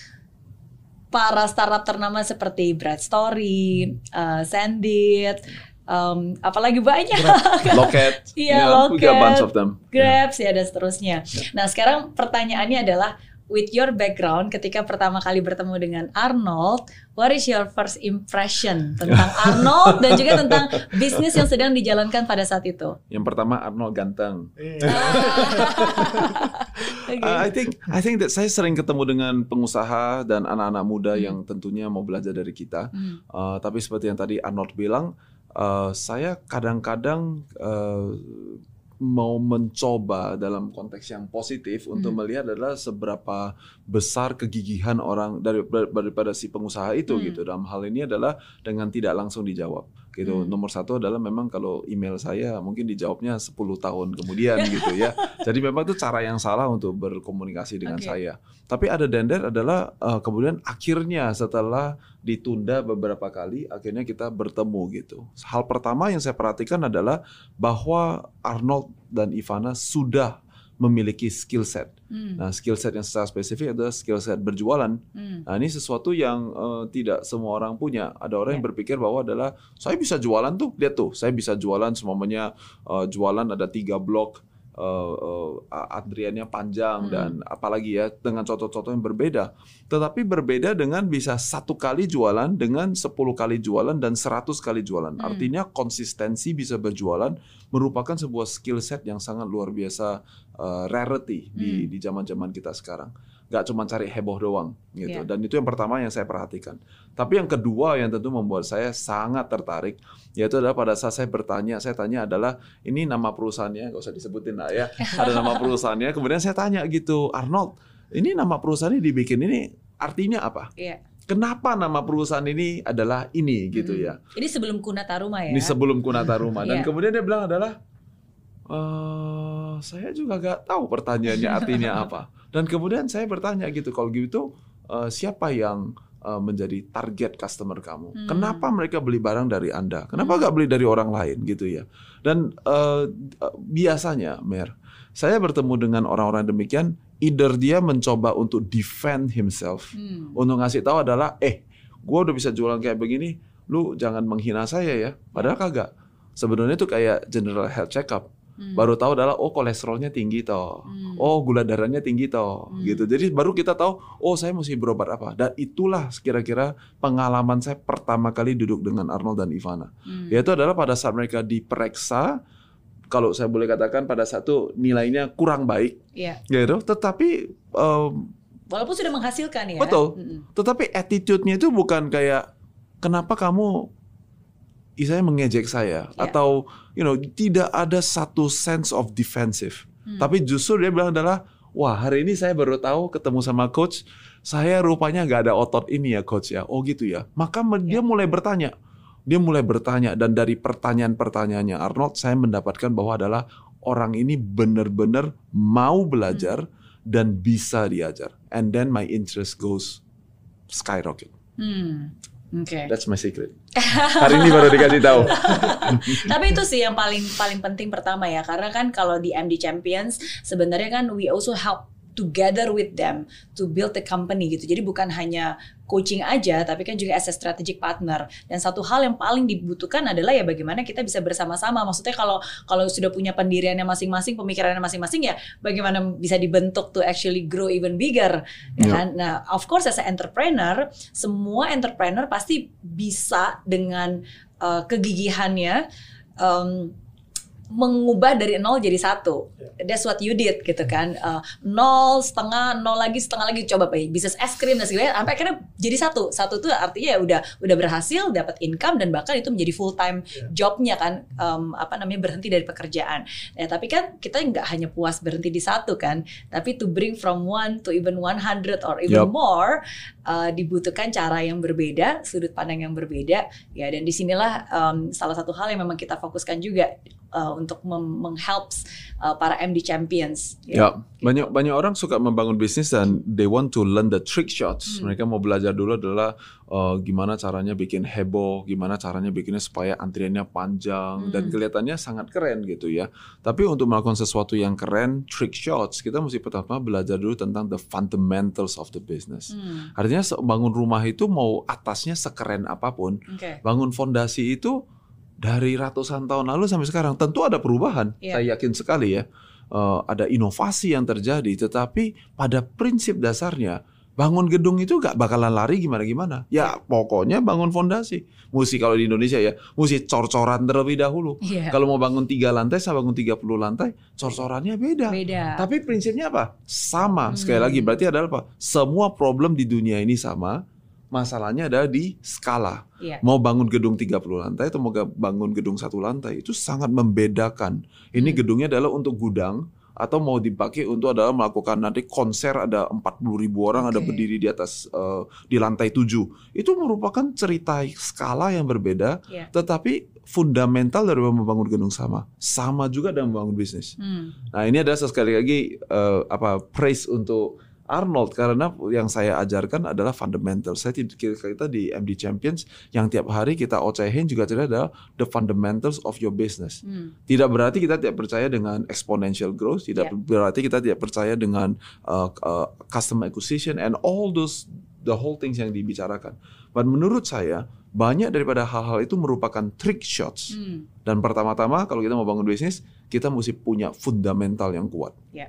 para startup ternama seperti Brad Story, uh, Sandit, um, apalagi banyak. Loket. Iya, yeah, Loket. bunch of them. Grabs yeah. ya dan seterusnya. Yeah. Nah, sekarang pertanyaannya adalah with your background ketika pertama kali bertemu dengan Arnold, what is your first impression tentang Arnold dan juga tentang bisnis yang sedang dijalankan pada saat itu? Yang pertama Arnold ganteng. okay. uh, I think I think that saya sering ketemu dengan pengusaha dan anak-anak muda hmm. yang tentunya mau belajar dari kita. Hmm. Uh, tapi seperti yang tadi Arnold bilang, uh, saya kadang-kadang uh, mau mencoba dalam konteks yang positif hmm. untuk melihat adalah seberapa besar kegigihan orang dari daripada si pengusaha itu hmm. gitu dalam hal ini adalah dengan tidak langsung dijawab gitu. Hmm. Nomor satu adalah memang kalau email saya mungkin dijawabnya 10 tahun kemudian gitu ya. Jadi memang itu cara yang salah untuk berkomunikasi dengan okay. saya. Tapi ada dender adalah uh, kemudian akhirnya setelah ditunda beberapa kali akhirnya kita bertemu gitu. Hal pertama yang saya perhatikan adalah bahwa Arnold dan Ivana sudah memiliki skill set. Hmm. Nah, skill set yang secara spesifik adalah skill set berjualan. Hmm. Nah, ini sesuatu yang eh, tidak semua orang punya. Ada orang yang Ya. berpikir bahwa adalah saya bisa jualan tuh, lihat tuh, saya bisa jualan semuanya eh, jualan ada tiga blok eh, eh, antriannya panjang Hmm. dan apalagi ya dengan contoh-contoh yang berbeda. Tetapi berbeda dengan bisa satu kali jualan dengan 10 kali jualan dan 100 kali jualan. Hmm. Artinya konsistensi bisa berjualan merupakan sebuah skill set yang sangat luar biasa eh, rarity di Hmm. di zaman-zaman kita sekarang. Gak cuma cari heboh doang gitu. Iya. Dan itu yang pertama yang saya perhatikan. Tapi yang kedua yang tentu membuat saya sangat tertarik yaitu adalah pada saat saya bertanya, saya tanya adalah ini nama perusahaannya, gak usah disebutin lah ya. Ada nama perusahaannya. Kemudian saya tanya gitu, Arnold, ini nama perusahaannya dibikin ini artinya apa? Iya. Kenapa nama perusahaan ini adalah ini gitu Hmm. ya? Ini sebelum Kunata Rumah ya. Ini sebelum Kunata Rumah. Dan Iya. kemudian dia bilang adalah, eh saya juga gak tahu pertanyaannya artinya apa. Dan kemudian saya bertanya gitu, kalau gitu eh, siapa yang eh, menjadi target customer kamu? Hmm. Kenapa mereka beli barang dari Anda? Kenapa gak beli dari orang lain gitu ya? Dan eh, eh, biasanya, Mer, saya bertemu dengan orang-orang demikian, either dia mencoba untuk defend himself, Hmm. untuk ngasih tahu adalah eh gua udah bisa jualan kayak begini lu jangan menghina saya ya padahal kagak sebenarnya itu kayak general health check up Hmm. baru tahu adalah oh kolesterolnya tinggi toh Hmm. oh gula darahnya tinggi toh Hmm. gitu jadi baru kita tahu oh saya mesti berobat apa dan itulah kira-kira pengalaman saya pertama kali duduk dengan Arnold dan Ivana Hmm. yaitu adalah pada saat mereka diperiksa kalau saya boleh katakan pada satu nilainya kurang baik Iya. gitu tetapi em, Walaupun sudah menghasilkan ya. Betul. Mm-mm. Tetapi attitude-nya itu bukan kayak kenapa kamu istilahnya mengejek saya Ya. atau you know tidak ada satu sense of defensive. Hmm. Tapi justru dia bilang adalah wah hari ini saya baru tahu ketemu sama coach saya rupanya nggak ada otot ini ya coach ya. Oh gitu ya. Maka me- dia mulai bertanya. Dia mulai bertanya dan dari pertanyaan-pertanyaannya Arnold saya mendapatkan bahwa adalah orang ini benar-benar mau belajar dan bisa diajar. And then my interest goes skyrocket. Hmm. Oke. That's my secret. Hari ini baru dikasih tahu. Tapi itu sih yang paling paling penting pertama ya, karena kan kalau di MD Champions sebenarnya kan we also help together with them to build the company gitu. Jadi bukan hanya coaching aja, tapi kan juga as a strategic partner. Dan satu hal yang paling dibutuhkan adalah ya bagaimana kita bisa bersama-sama. Maksudnya kalau kalau sudah punya pendiriannya masing-masing, pemikirannya masing-masing ya bagaimana bisa dibentuk to actually grow even bigger. Ya Ya. kan? Nah, of course as a entrepreneur, semua entrepreneur pasti bisa dengan uh, kegigihannya um, mengubah dari nol jadi satu. That's what you did gitu kan. Uh, nol setengah, nol lagi setengah lagi coba pak bisnis es krim dan segala sampai akhirnya jadi satu. Satu tuh artinya ya udah udah berhasil dapat income dan bahkan itu menjadi full time jobnya kan um, apa namanya berhenti dari pekerjaan. Ya, tapi kan kita nggak hanya puas berhenti di satu kan, tapi to bring from one to even 100 or even Yup. more uh, dibutuhkan cara yang berbeda, sudut pandang yang berbeda. Ya dan di sinilah um, salah satu hal yang memang kita fokuskan juga uh, untuk menghelps uh, para MD champions. Ya, banyak banyak orang suka membangun bisnis dan they want to learn the trick shots. Hmm. Mereka mau belajar dulu adalah uh, gimana caranya bikin heboh, gimana caranya bikinnya supaya antriannya panjang dan Hmm. kelihatannya sangat keren gitu ya. Tapi untuk melakukan sesuatu yang keren, trick shots, kita mesti pertama belajar dulu tentang the fundamentals of the business. Hmm, Artinya bangun rumah itu mau atasnya sekeren apa pun, Oke. bangun fondasi itu dari ratusan tahun lalu sampai sekarang tentu ada perubahan. Iya. Saya yakin sekali ya. Eh, ada inovasi yang terjadi, tetapi pada prinsip dasarnya bangun gedung itu gak bakalan lari gimana-gimana. Ya pokoknya bangun fondasi. Mesti kalau di Indonesia ya, mesti cor-coran terlebih dahulu. Iya. Kalau mau bangun tiga lantai sama bangun 30 lantai, cor-corannya beda. Beda. Tapi prinsipnya apa? Sama. Sekali Hmm. lagi berarti adalah apa? Semua problem di dunia ini sama. Masalahnya adalah di skala. Iya. Mau bangun gedung 30 lantai atau mau bangun gedung satu lantai itu sangat membedakan. Ini Hmm. gedungnya adalah untuk gudang atau mau dipakai untuk adalah melakukan nanti konser ada 40 ribu orang ada Oke. berdiri di atas eh, di lantai 7. Itu merupakan cerita skala yang berbeda Iya. tetapi fundamental dari membangun gedung sama. Sama juga dalam membangun bisnis. Hmm. Nah ini adalah sekali lagi eh, apa praise untuk Arnold karena yang saya ajarkan adalah fundamental. Saya tidak kita di MD Champions yang tiap hari kita ocehin juga tidak adalah the fundamentals of your business. Hmm. Tidak berarti kita tidak percaya dengan exponential growth, tidak Yeah. berarti kita tidak percaya dengan uh, uh, customer acquisition and all those the whole things yang dibicarakan. But menurut saya banyak daripada hal-hal itu merupakan trick shots. Hmm. Dan pertama-tama kalau kita mau bangun bisnis, kita mesti punya fundamental yang kuat. Ya.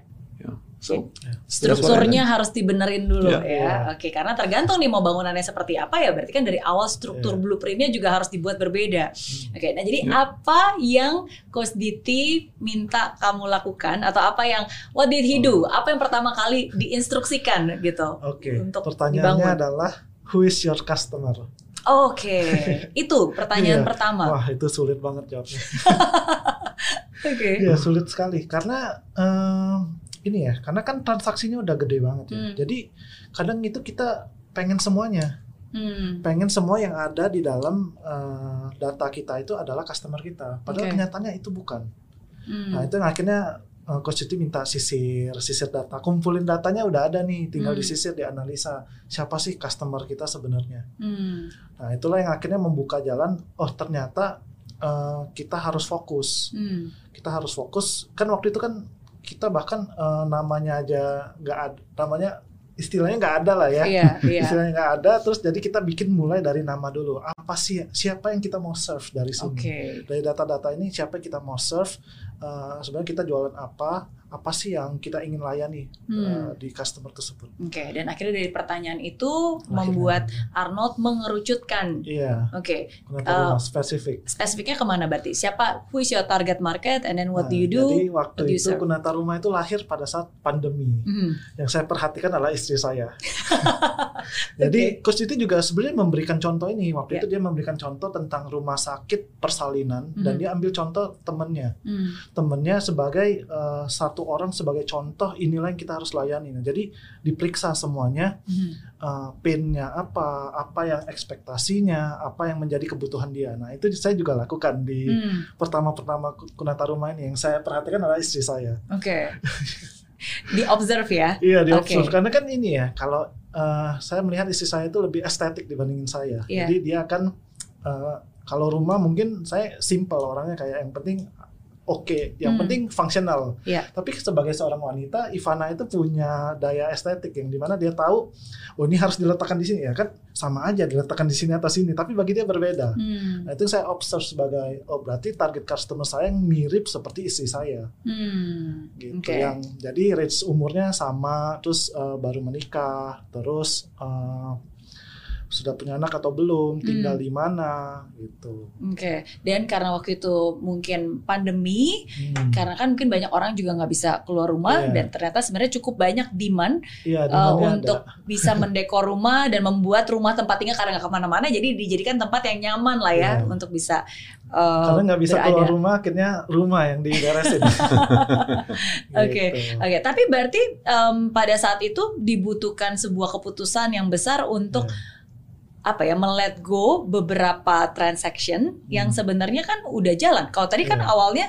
Ya. So, Strukturnya harus dibenerin dulu Ya. ya. Oke, karena tergantung nih mau bangunannya seperti apa ya. Berarti kan dari awal struktur Ya. blueprintnya juga harus dibuat berbeda. Oke, nah jadi Ya. apa yang Coach Diti minta kamu lakukan atau apa yang what did he do? Apa yang pertama kali diinstruksikan gitu? Oke, Untuk pertanyaannya dibangun. adalah who is your customer? Oke, itu pertanyaan Iya. pertama. Wah, itu sulit banget jawabnya. Oke. Iya, sulit sekali karena em, ini ya, karena kan transaksinya udah gede banget ya. Hmm. Jadi kadang itu kita pengen semuanya, Hmm. pengen semua yang ada di dalam eh, data kita itu adalah customer kita. Padahal Oke. kenyataannya itu bukan. Hmm. Nah, itu yang akhirnya eh, Coach Siti minta sisir, sisir data, kumpulin datanya udah ada nih, tinggal Hmm. disisir, dianalisa siapa sih customer kita sebenarnya. Hmm. Nah, itulah yang akhirnya membuka jalan. Oh, ternyata eh, kita harus fokus. Hmm. Kita harus fokus. Kan waktu itu kan kita bahkan eh, namanya aja nggak ada, namanya istilahnya nggak ada lah ya. Iya, iya. Istilahnya nggak ada. Terus jadi kita bikin mulai dari nama dulu. Apa sih siapa yang kita mau serve dari sini? Oke. Dari data-data ini siapa yang kita mau serve? Eh, sebenarnya kita jualan apa? Apa sih yang kita ingin layani Hmm. eh, di customer tersebut? Oke, dan akhirnya dari pertanyaan itu membuat Arnold mengerucutkan. Iya, Oke, kenapa Uh, spesifik? spesifiknya ke mana berarti? Siapa? Who is your target market? And then what do Nah, you do? Jadi waktu do itu? Kunata Rumah itu lahir pada saat pandemi. Hmm. Yang saya perhatikan adalah istri saya. Jadi Coach Titi juga sebenarnya memberikan contoh ini. Waktu Ya. itu dia memberikan contoh tentang rumah sakit persalinan dan Mhm. dia ambil contoh temennya. Hmm. Temennya sebagai eh, satu orang sebagai contoh inilah yang kita harus layani. Nah, jadi diperiksa semuanya Hmm. eh, pain-nya apa, apa yang ekspektasinya, apa yang menjadi kebutuhan dia. Nah, itu saya juga lakukan di Hmm. pertama-pertama Kunata Rumah ini. Yang saya perhatikan adalah istri saya. Oke. Di observe ya. Iya di observe karena kan ini ya kalau eh, saya melihat istri saya itu lebih estetik dibandingin saya. Iya. Jadi dia akan eh, kalau rumah mungkin saya simple orangnya kayak yang penting oke, yang Hmm. penting fungsional. Iya. Tapi sebagai seorang wanita, Ivana itu punya daya estetik yang di mana dia tahu, oh ini harus diletakkan di sini ya kan sama aja diletakkan di sini atau sini, tapi bagi dia berbeda. Hmm. Nah itu yang saya observe sebagai oh berarti target customer saya yang mirip seperti istri saya Hmm. gitu Oke. yang jadi range umurnya sama terus eh, baru menikah terus eh, sudah punya anak atau belum tinggal Hmm. di mana gitu Oke. Dan karena waktu itu mungkin pandemi, Hmm. karena kan mungkin banyak orang juga nggak bisa keluar rumah Iya. dan ternyata sebenarnya cukup banyak demand iya uh, demandnya ada. untuk bisa mendekor rumah dan membuat rumah tempat tinggal karena nggak ke mana-mana jadi dijadikan tempat yang nyaman lah ya Iya. untuk bisa uh, karena nggak bisa berada. keluar rumah akhirnya rumah yang diberesin Oke. Gitu. Oke, tapi berarti em, pada saat itu dibutuhkan sebuah keputusan yang besar untuk Iya. Apa ya, melet go beberapa transaction yang Hmm. sebenarnya kan udah jalan. Kalau tadi kan Iya. awalnya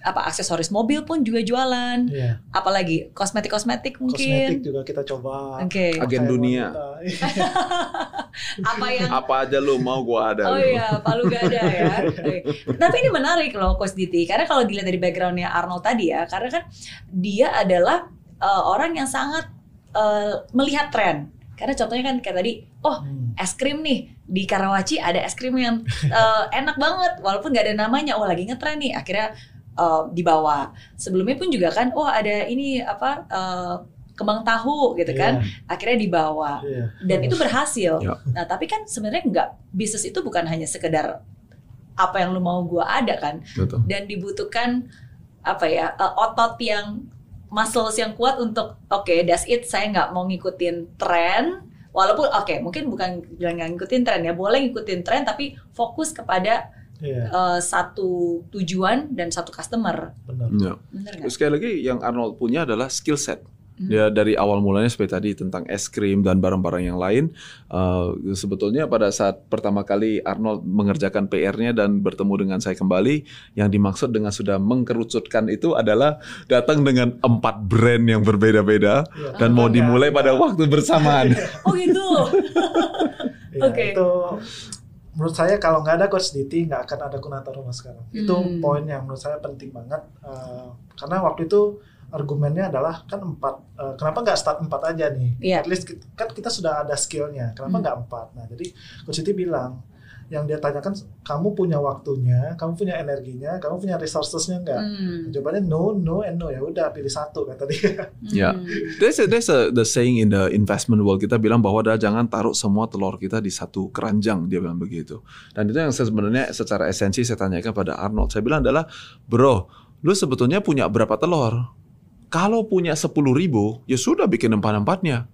apa aksesoris mobil pun juga jualan, Iya. apalagi kosmetik-kosmetik mungkin. kosmetik juga kita coba Oke. Agen Pakaian dunia. Apa yang apa aja lu mau gua ada. Oh lu. iya, Palu Gada ya. Oke. Tapi ini menarik loh Coach Diti, karena kalau dilihat dari backgroundnya Arnold tadi ya, karena kan dia adalah uh, orang yang sangat uh, melihat tren. Karena contohnya kan kayak tadi, oh Hmm. es krim nih di Karawaci ada es krim yang uh, enak banget, walaupun nggak ada namanya. Oh lagi ngetren nih, akhirnya uh, dibawa. Sebelumnya pun juga kan, oh ada ini apa uh, kembang tahu gitu kan, akhirnya dibawa Iya. dan itu berhasil. Ya. Nah, tapi kan sebenarnya nggak bisnis itu bukan hanya sekedar apa yang lu mau gua ada kan, Betul. dan dibutuhkan apa ya otot yang muscles yang kuat untuk oke that's it saya nggak mau ngikutin tren walaupun oke mungkin bukan bilang nggak ngikutin tren ya boleh ngikutin tren tapi fokus kepada Iya, eh, satu tujuan dan satu customer benar. Ya. bener nggak? Terus Sekali lagi yang Arnold punya adalah skill set. Ya dari awal mulanya seperti tadi tentang es krim dan barang-barang yang lain. Uh, sebetulnya pada saat pertama kali Arnold mengerjakan PR-nya dan bertemu dengan saya kembali, yang dimaksud dengan sudah mengkerucutkan itu adalah datang dengan empat brand yang berbeda-beda Ya. dan mau Oh, dimulai ya. pada waktu bersamaan. Oh gitu. Ya, Oke. Itu menurut saya kalau nggak ada coach Diti nggak akan ada Kunata Rumah sekarang. Itu Hmm. poin yang menurut saya penting banget eh, karena waktu itu argumennya adalah kan empat eh, kenapa nggak start empat aja nih? Iya. At least kita, kan kita sudah ada skillnya. Kenapa Hmm. nggak empat? Nah jadi coach Diti bilang yang dia tanyakan kamu punya waktunya, kamu punya energinya, kamu punya resourcesnya nggak? Hmm. Jawabannya no, no, and no ya udah pilih satu kata dia. Ya. Hmm. There's a, there's a the saying in the investment world kita bilang bahwa dah jangan taruh semua telur kita di satu keranjang dia bilang begitu. Dan itu yang saya sebenarnya secara esensi saya tanyakan pada Arnold. Saya bilang adalah, bro, lu sebetulnya punya berapa telur? Kalau punya 10 ribu, ya sudah bikin empat-empatnya.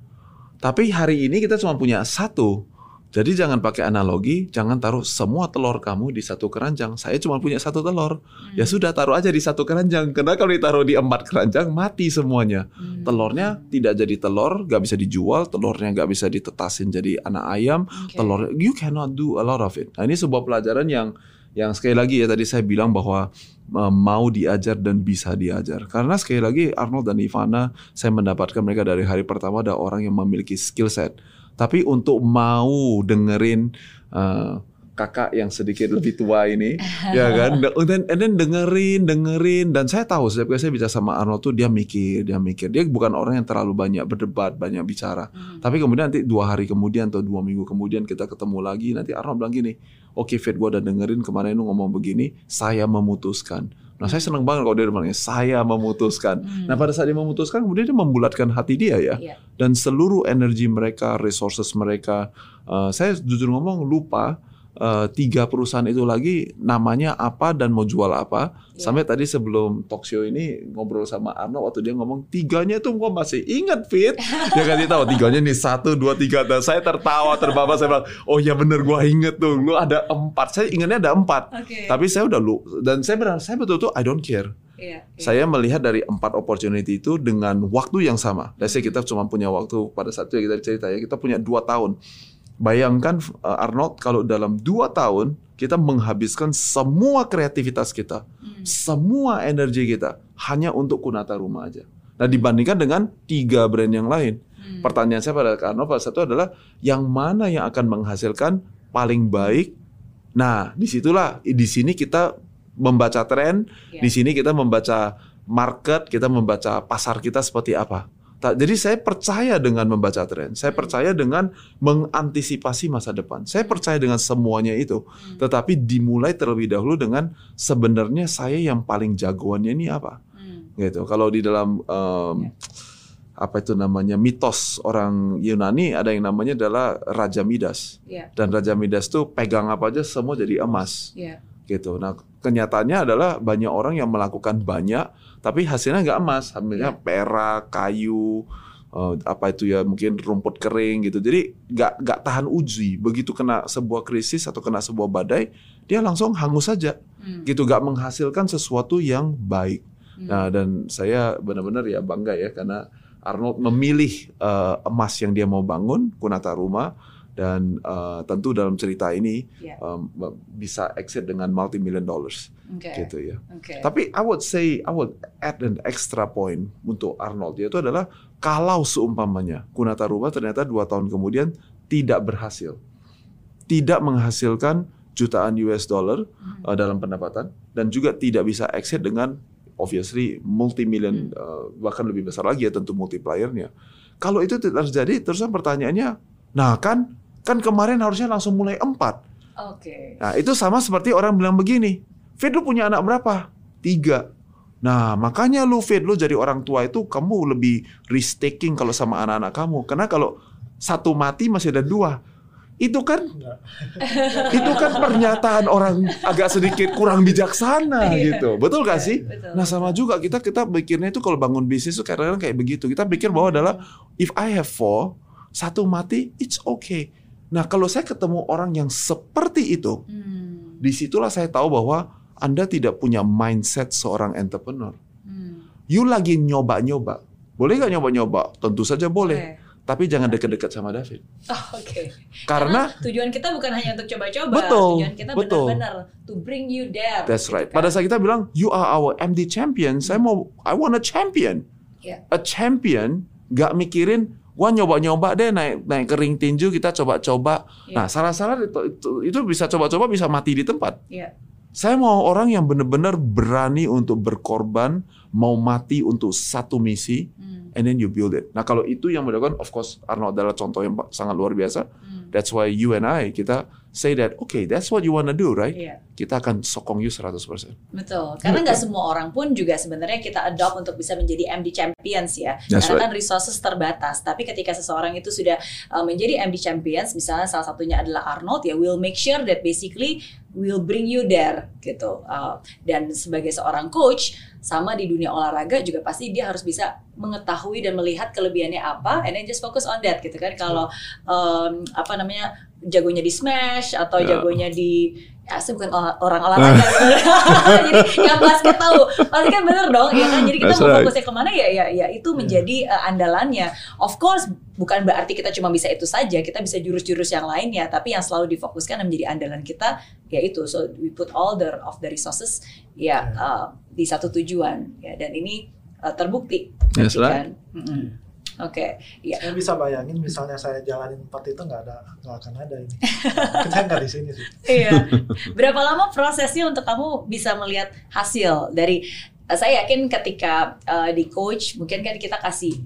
Tapi hari ini kita cuma punya satu. Jadi jangan pakai analogi, jangan taruh semua telur kamu di satu keranjang. Saya cuma punya satu telur. Ya sudah taruh aja di satu keranjang. Karena kalau ditaruh di empat keranjang mati semuanya. Hmm. Telurnya tidak jadi telur, nggak bisa dijual. Telurnya nggak bisa ditetasin jadi anak ayam. Oke. Telur, you cannot do a lot of it. Nah ini sebuah pelajaran yang yang sekali lagi ya tadi saya bilang bahwa uh, mau diajar dan bisa diajar. Karena sekali lagi Arnold dan Ivana saya mendapatkan mereka dari hari pertama ada orang yang memiliki skill set. Tapi untuk mau dengerin uh, kakak yang sedikit lebih tua ini, ya kan? Dan and then dengerin, dengerin dan saya tahu setiap kali saya bicara sama Arnold tuh dia mikir, dia mikir. Dia bukan orang yang terlalu banyak berdebat, banyak bicara. Hmm. Tapi kemudian nanti dua hari kemudian atau dua minggu kemudian kita ketemu lagi, nanti Arnold bilang gini, oke Fit gue udah dengerin kemarin lu ngomong begini, saya memutuskan. Nah saya seneng banget kalau dia bilangnya saya memutuskan. Hmm. Nah pada saat dia memutuskan kemudian dia membulatkan hati dia ya. Iya. Dan seluruh energi mereka, resources mereka, eh, saya jujur ngomong lupa eh, tiga perusahaan itu lagi namanya apa dan mau jual apa. Iya. Sampai tadi sebelum talk show ini ngobrol sama Arno waktu dia ngomong tiganya tuh gua masih ingat Fit. Dia kasih tahu tiganya nih satu dua tiga dan saya tertawa terbawa saya bilang oh ya bener gua inget tuh lu ada empat saya ingatnya ada empat. Oke. Tapi saya udah lu dan saya benar saya betul-betul I don't care. Iya, iya. Saya melihat dari empat opportunity itu dengan waktu yang sama. Let's say kita cuma punya waktu pada saat itu kita cerita ya kita punya dua tahun. Bayangkan uh, Arnold kalau dalam dua tahun kita menghabiskan semua kreativitas kita, Hmm. semua energi kita hanya untuk kunata rumah aja. Nah dibandingkan dengan tiga brand yang lain. Hmm. Pertanyaan saya pada Arnold pada saat itu adalah yang mana yang akan menghasilkan paling baik. Nah di situlah di sini kita membaca tren, Iya. di sini kita membaca market, kita membaca pasar kita seperti apa. Jadi saya percaya dengan membaca tren, saya Hmm. percaya dengan mengantisipasi masa depan, saya percaya dengan semuanya itu. Hmm. Tetapi dimulai terlebih dahulu dengan sebenarnya saya yang paling jagoannya ini apa, Hmm. gitu. Kalau di dalam Ya. apa itu namanya mitos orang Yunani ada yang namanya adalah Raja Midas Iya. dan Raja Midas tuh pegang apa aja semua jadi emas Iya. Gitu. Nah, kenyataannya adalah banyak orang yang melakukan banyak, tapi hasilnya nggak emas, hasilnya Iya. perak, kayu, eh, apa itu ya mungkin rumput kering gitu. Jadi nggak nggak tahan uji. Begitu kena sebuah krisis atau kena sebuah badai, dia langsung hangus saja, Hmm. gitu. Nggak menghasilkan sesuatu yang baik. Hmm. Nah, dan saya benar-benar ya bangga ya karena Arnold memilih eh, emas yang dia mau bangun, Kunata Rumah, dan eh, tentu dalam cerita ini Iya. um, bisa exit dengan multi million dollars Oke. gitu ya. Oke. Tapi I would say I would add an extra point untuk Arnold yaitu adalah kalau seumpamanya Kunata Rumah ternyata dua tahun kemudian tidak berhasil, tidak menghasilkan jutaan US dollar Hmm. uh, dalam pendapatan dan juga tidak bisa exit dengan obviously multi million uh, bahkan lebih besar lagi ya tentu multipliernya. Kalau itu terjadi terusan pertanyaannya, nah kan kan kemarin harusnya langsung mulai empat. Oke. Nah, itu sama seperti orang bilang begini, Fit lu punya anak berapa? Tiga. Nah, makanya lu Fit, lu jadi orang tua itu kamu lebih risk taking kalau sama anak-anak kamu. Karena kalau satu mati masih ada dua. Itu kan Enggak. itu kan pernyataan orang agak sedikit kurang bijaksana Iya. gitu. Betul gak Iya, sih? betul, Nah, sama juga kita kita pikirnya itu kalau bangun bisnis itu kadang-kadang kayak begitu. Kita pikir bahwa adalah if I have four, satu mati, it's okay. Nah, kalau saya ketemu orang yang seperti itu, Hmm. di situlah saya tahu bahwa Anda tidak punya mindset seorang entrepreneur. Hmm. You lagi nyoba-nyoba. Boleh nggak nyoba-nyoba? Tentu saja boleh. Oke. Tapi jangan deket-deket sama David. Oh, Oke. Karena tujuan kita bukan hanya untuk coba-coba. Betul, Tujuan kita benar-benar to bring you there. That's gitu right. kan. Pada saat kita bilang you are our MD champion, saya mau I want a champion. Iya. A champion nggak mikirin gua nyoba-nyoba deh naik naik ke ring tinju kita coba-coba. Iya. Nah, salah-salah itu, itu, itu bisa coba-coba bisa mati di tempat. Iya. Saya mau orang yang benar-benar berani untuk berkorban, mau mati untuk satu misi, Hmm, and then you build it. Nah, kalau itu yang dilakukan, of course Arnold adalah contoh yang sangat luar biasa. hmm. That's why you and I kita say that, okay, that's what you wanna do, right? Iya. Kita akan sokong you 100%. Betul, karena nggak semua orang pun juga sebenarnya kita adopt untuk bisa menjadi MD champions ya. That's karena kan resources terbatas. Tapi ketika seseorang itu sudah uh, menjadi MD champions, misalnya salah satunya adalah Arnold, ya we'll make sure that basically we'll bring you there gitu. Uh, dan sebagai seorang coach, sama di dunia olahraga juga pasti dia harus bisa mengetahui dan melihat kelebihannya apa, and then just focus on that gitu kan. Kalau um, apa namanya jagonya di smash atau Ya. jagonya di ya saya bukan orang olahraga. Jadi yang basket tahu. Pasti kan bener dong ya kan? Jadi kita That's mau right. fokusnya ke mana ya ya ya itu menjadi uh, andalannya. Of course bukan berarti kita cuma bisa itu saja. Kita bisa jurus-jurus yang lainnya tapi yang selalu difokuskan dan menjadi andalan kita ya itu. So we put all the of the resources ya uh, di satu tujuan. Ya dan ini uh, terbukti. That's right. kan Mm-mm. Oke ya Saya bisa bayangin misalnya saya jalanin empat itu nggak ada nggak akan ada ini. Kita nggak di sini sih. Iya. Berapa lama prosesnya untuk kamu bisa melihat hasil dari eh, saya yakin ketika eh, di coach mungkin kan kita kasih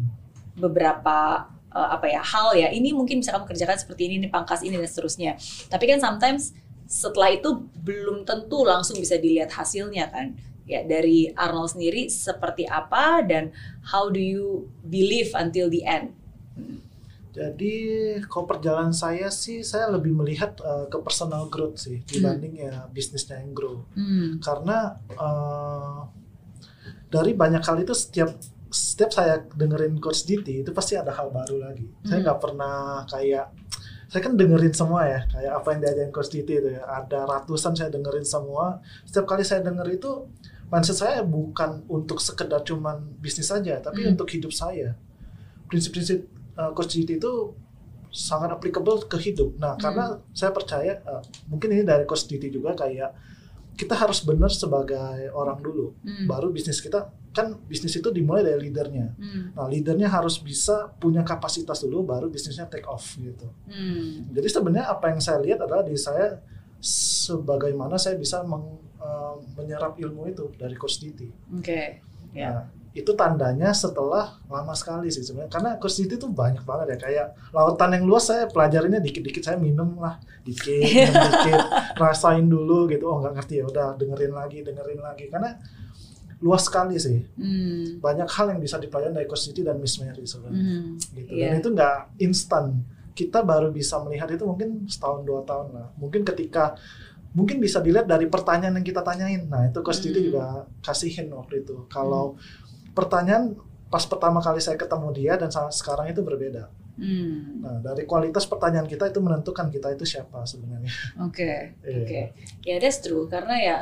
beberapa eh, apa ya hal ya ini mungkin bisa kamu kerjakan seperti ini ini pangkas ini dan seterusnya. Tapi kan sometimes setelah itu belum tentu langsung bisa dilihat hasilnya kan. Ya dari Arnold sendiri seperti apa dan how do you believe until the end? Jadi kalau perjalanan saya sih saya lebih melihat eh, ke personal growth sih dibanding ya bisnisnya yang grow. Hmm. Karena eh, dari banyak hal itu setiap setiap saya dengerin coach DT itu pasti ada hal baru lagi. Saya Hmm. nggak pernah kayak saya kan dengerin semua ya kayak apa yang diajarin coach DT itu ya ada ratusan saya dengerin semua. Setiap kali saya denger itu mindset saya bukan untuk sekedar cuman bisnis saja tapi Hmm. untuk hidup saya. Prinsip-prinsip uh, coach DT itu sangat applicable ke hidup. Nah, Hmm. karena saya percaya uh, mungkin ini dari coach DT juga kayak kita harus benar sebagai orang dulu. Hmm. Baru bisnis kita kan bisnis itu dimulai dari leadernya. Hmm. Nah, leadernya harus bisa punya kapasitas dulu baru bisnisnya take off gitu. Hmm. Jadi sebenarnya apa yang saya lihat adalah di saya sebagaimana saya bisa meng- uh, menyerap ilmu itu dari coach DT. Oke. Ya. Nah, itu tandanya setelah lama sekali sih sebenarnya karena coach DT itu banyak banget ya kayak lautan yang luas saya pelajarinya dikit-dikit saya minum lah dikit dikit rasain dulu gitu oh nggak ngerti ya udah dengerin lagi dengerin lagi karena luas sekali sih Hmm. banyak hal yang bisa dipelajari dari coach DT dan Miss Mary sebenarnya Hmm. gitu Iya. dan itu nggak instan kita baru bisa melihat itu mungkin setahun dua tahun lah mungkin ketika mungkin bisa dilihat dari pertanyaan yang kita tanyain nah itu coach Diti Hmm. juga kasihin waktu itu kalau pertanyaan pas pertama kali saya ketemu dia dan sekarang itu berbeda Hmm. nah dari kualitas pertanyaan kita itu menentukan kita itu siapa sebenarnya Oke. Iya. Oke. Ya that's true karena ya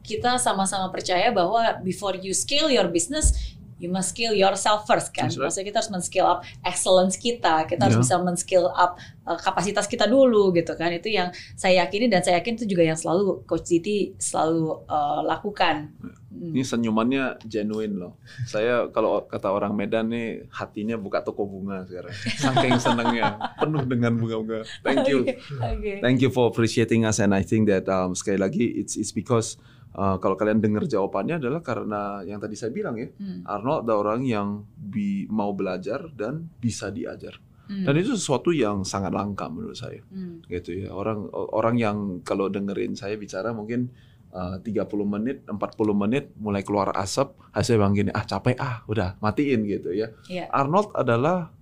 kita sama-sama percaya bahwa before you scale your business you must scale yourself first kan. Right. Maksudnya kita harus men-scale up excellence kita. Kita harus Yeah. bisa men-scale up uh, kapasitas kita dulu gitu kan. Itu yang saya yakini dan saya yakin itu juga yang selalu Coach Siti selalu uh, lakukan. Hmm. Ini senyumannya genuine loh. Saya kalau kata orang Medan nih hatinya buka toko bunga sekarang. Saking senangnya, penuh dengan bunga-bunga. Thank you. Oke. Thank you for appreciating us and I think that um, sekali lagi it's it's because uh, kalau kalian dengar jawabannya adalah karena yang tadi saya bilang ya, Hmm. Arnold ada orang yang bi- mau belajar dan bisa diajar. Hmm. Dan itu sesuatu yang sangat langka menurut saya. Hmm. gitu ya orang orang yang kalau dengerin saya bicara mungkin uh, 30 menit 40 menit mulai keluar asap hasil bang gini ah capek ah udah matiin gitu ya Iya. Arnold adalah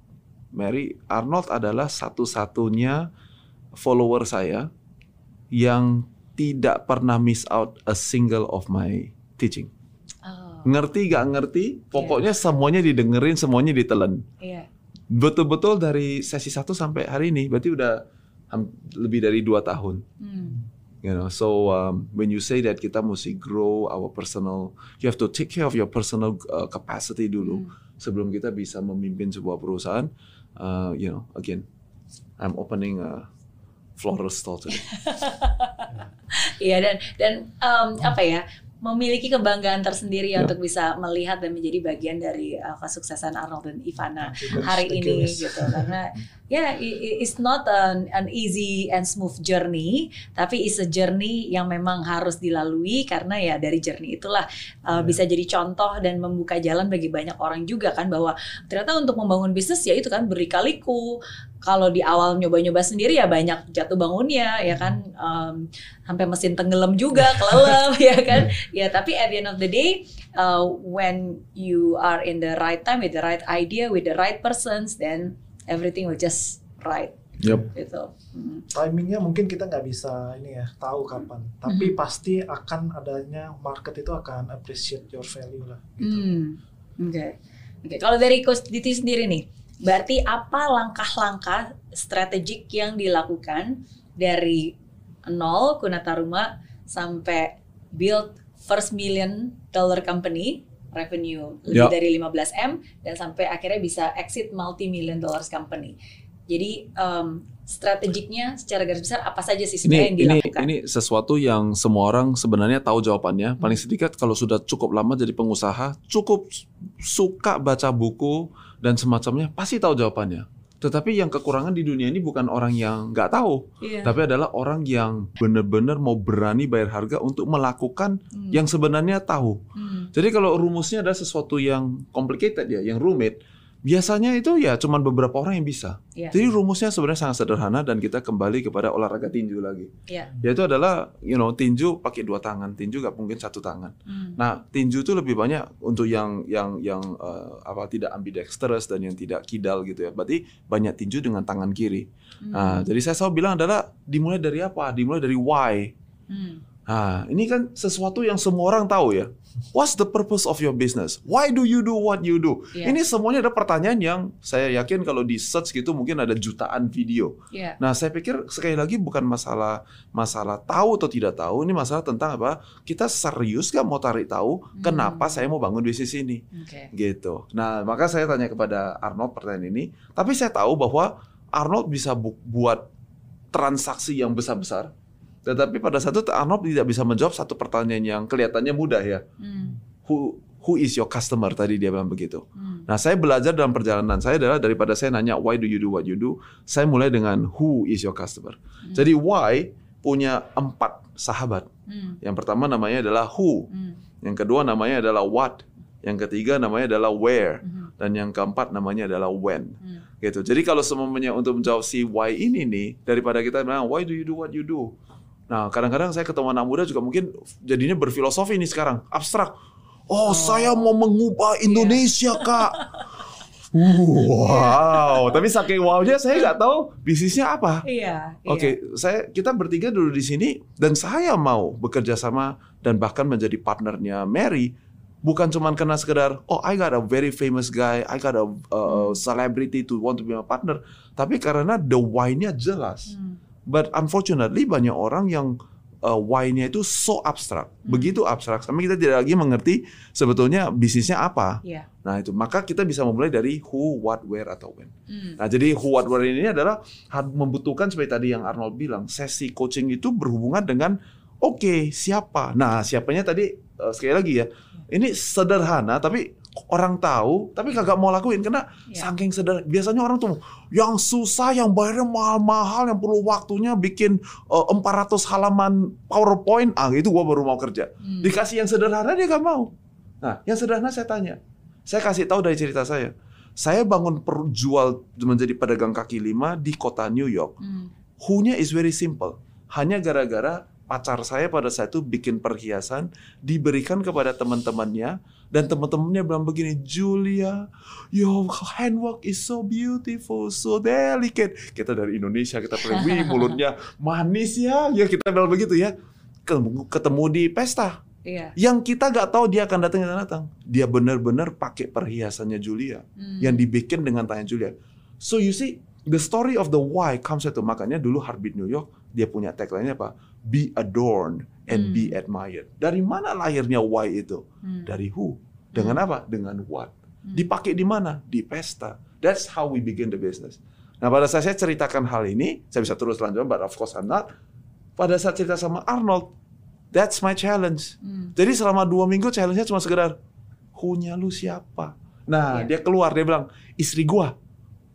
Mary Arnold adalah satu-satunya follower saya yang tidak pernah miss out a single of my teaching Oh, ngerti gak ngerti pokoknya semuanya didengerin semuanya ditelan iya. betul-betul dari sesi 1 sampai hari ini berarti udah lebih dari dua tahun Hmm. You know, so um, when you say that kita mesti grow our personal, you have to take care of your personal uh, capacity dulu Hmm. sebelum kita bisa memimpin sebuah perusahaan. Uh, you know, again, I'm opening a floral store today. Iya dan dan em, apa ya memiliki kebanggaan tersendiri ya Ya. untuk bisa melihat dan menjadi bagian dari uh, kesuksesan Arnold dan Ivana you, hari you, ini guys. gitu karena ya i- it's not an, an easy and smooth journey tapi it's a journey yang memang harus dilalui karena ya dari journey itulah uh, Ya. bisa jadi contoh dan membuka jalan bagi banyak orang juga kan bahwa ternyata untuk membangun bisnis ya itu kan berikaliku kalau di awal nyoba-nyoba sendiri ya banyak jatuh bangunnya ya kan Em, sampai mesin tenggelam juga kelelep ya kan ya tapi at the end of the day uh, when you are in the right time with the right idea with the right persons then everything will just right Yep. gitu Hmm. timingnya mungkin kita nggak bisa ini ya tahu kapan tapi pasti akan adanya market itu akan appreciate your value lah gitu. Hmm. Oke. Oke, kalau dari Coach Diti sendiri nih, berarti apa langkah-langkah strategik yang dilakukan dari nol Kunataruma sampai build first million dollar company revenue lebih Ya. dari 15 m dan sampai akhirnya bisa exit multi million dollars company. Jadi em, strategiknya secara garis besar apa saja sih sebenarnya yang Ini ini dilakukan? ini sesuatu yang semua orang sebenarnya tahu jawabannya. Paling sedikit kalau sudah cukup lama jadi pengusaha, cukup suka baca buku dan semacamnya, pasti tahu jawabannya. Tetapi yang kekurangan di dunia ini bukan orang yang nggak tahu, Iya. tapi adalah orang yang benar-benar mau berani bayar harga untuk melakukan Hmm. yang sebenarnya tahu. Hmm. Jadi kalau rumusnya ada sesuatu yang complicated ya, yang rumit, biasanya itu ya cuman beberapa orang yang bisa. Iya. Jadi rumusnya sebenarnya sangat sederhana dan kita kembali kepada olahraga tinju lagi. Iya. Yaitu adalah, you know, tinju pakai dua tangan, tinju nggak mungkin satu tangan. Hmm. Nah, tinju itu lebih banyak untuk yang yang yang eh, apa tidak ambidextrous dan yang tidak kidal gitu ya. Berarti banyak tinju dengan tangan kiri. Hmm. Nah, jadi saya selalu bilang adalah dimulai dari apa? Dimulai dari why. Hmm. Nah, ini kan sesuatu yang semua orang tahu ya. What's the purpose of your business? Why do you do what you do? Iya. Ini semuanya ada pertanyaan yang saya yakin kalau di search gitu mungkin ada jutaan video. Iya. Nah, saya pikir sekali lagi bukan masalah masalah tahu atau tidak tahu, ini masalah tentang apa? Kita serius gak mau tarik tahu Hmm. kenapa saya mau bangun bisnis ini? Oke. Gitu. Nah, maka saya tanya kepada Arnold pertanyaan ini, tapi saya tahu bahwa Arnold bisa bu- buat transaksi yang besar-besar. Tetapi pada satu Arnold tidak bisa menjawab satu pertanyaan yang kelihatannya mudah ya. Hmm. Who who is your customer tadi dia bilang begitu. Hmm. Nah, saya belajar dalam perjalanan saya adalah daripada saya nanya why do you do what you do, saya mulai dengan who is your customer. Hmm. Jadi why punya empat sahabat. Hmm. Yang pertama namanya adalah who, Hmm. yang kedua namanya adalah what, yang ketiga namanya adalah where, Hmm. dan yang keempat namanya adalah when. Hmm. Gitu. Jadi kalau semuanya untuk menjawab si why ini nih, daripada kita bilang why do you do what you do. Nah, kadang-kadang saya ketemu anak muda juga mungkin jadinya berfilosofi nih sekarang, abstrak. Oh, saya mau mengubah Indonesia, Kak. Wow, tapi saking wow-nya saya nggak tahu bisnisnya apa. Iya. iya. Oke, saya kita bertiga dulu di sini dan saya mau bekerja sama dan bahkan menjadi partnernya Mary bukan cuma karena sekedar oh I got a very famous guy, I got a, a celebrity to want to be my partner, tapi karena the why-nya jelas. Hmm. But unfortunately banyak orang yang uh, why-nya itu so abstrak, begitu abstrak sampai kita tidak lagi mengerti sebetulnya bisnisnya apa. Iya. Nah itu maka kita bisa memulai dari who, what, where atau when. Hmm. Nah, jadi who what where ini adalah membutuhkan seperti tadi yang Arnold bilang, sesi coaching itu berhubungan dengan oke, siapa. Nah, siapanya tadi eh, sekali lagi ya. Ini sederhana tapi orang tahu tapi kagak mau lakuin karena Ya. saking sederhana. Biasanya orang tuh yang susah, yang bayarnya mahal-mahal, yang perlu waktunya bikin eh, 400 halaman PowerPoint, ah itu gua baru mau kerja. Hmm. Dikasih yang sederhana dia gak mau. Nah, yang sederhana saya tanya. Saya kasih tahu dari cerita saya. Saya bangun perjual menjadi pedagang kaki lima di kota New York. Hmm. Who-nya is very simple. Hanya gara-gara pacar saya pada saat itu bikin perhiasan diberikan kepada teman-temannya dan teman-temannya bilang begini, Julia, your handwork is so beautiful, so delicate. Kita dari Indonesia, kita paling wih mulutnya manis ya, ya kita bilang begitu ya. Ketemu, ketemu di pesta, Iya. yang kita nggak tahu dia akan datang datang datang. Dia benar-benar pakai perhiasannya Julia Hmm. yang dibikin dengan tangan Julia. So you see, the story of the why comes itu makanya dulu Heartbeat New York dia punya tagline apa? be adorned and Hmm. be admired. Dari mana lahirnya why itu? Hmm. Dari who? Dengan apa? Dengan what? Hmm. Dipakai di mana? Di pesta. That's how we begin the business. Nah pada saat saya ceritakan hal ini, saya bisa terus lanjut, but of course I'm not. Pada saat cerita sama Arnold, that's my challenge. Hmm. Jadi selama dua minggu challenge-nya cuma sekedar, who-nya lu siapa? Nah, Iya. dia keluar, dia bilang, istri gua,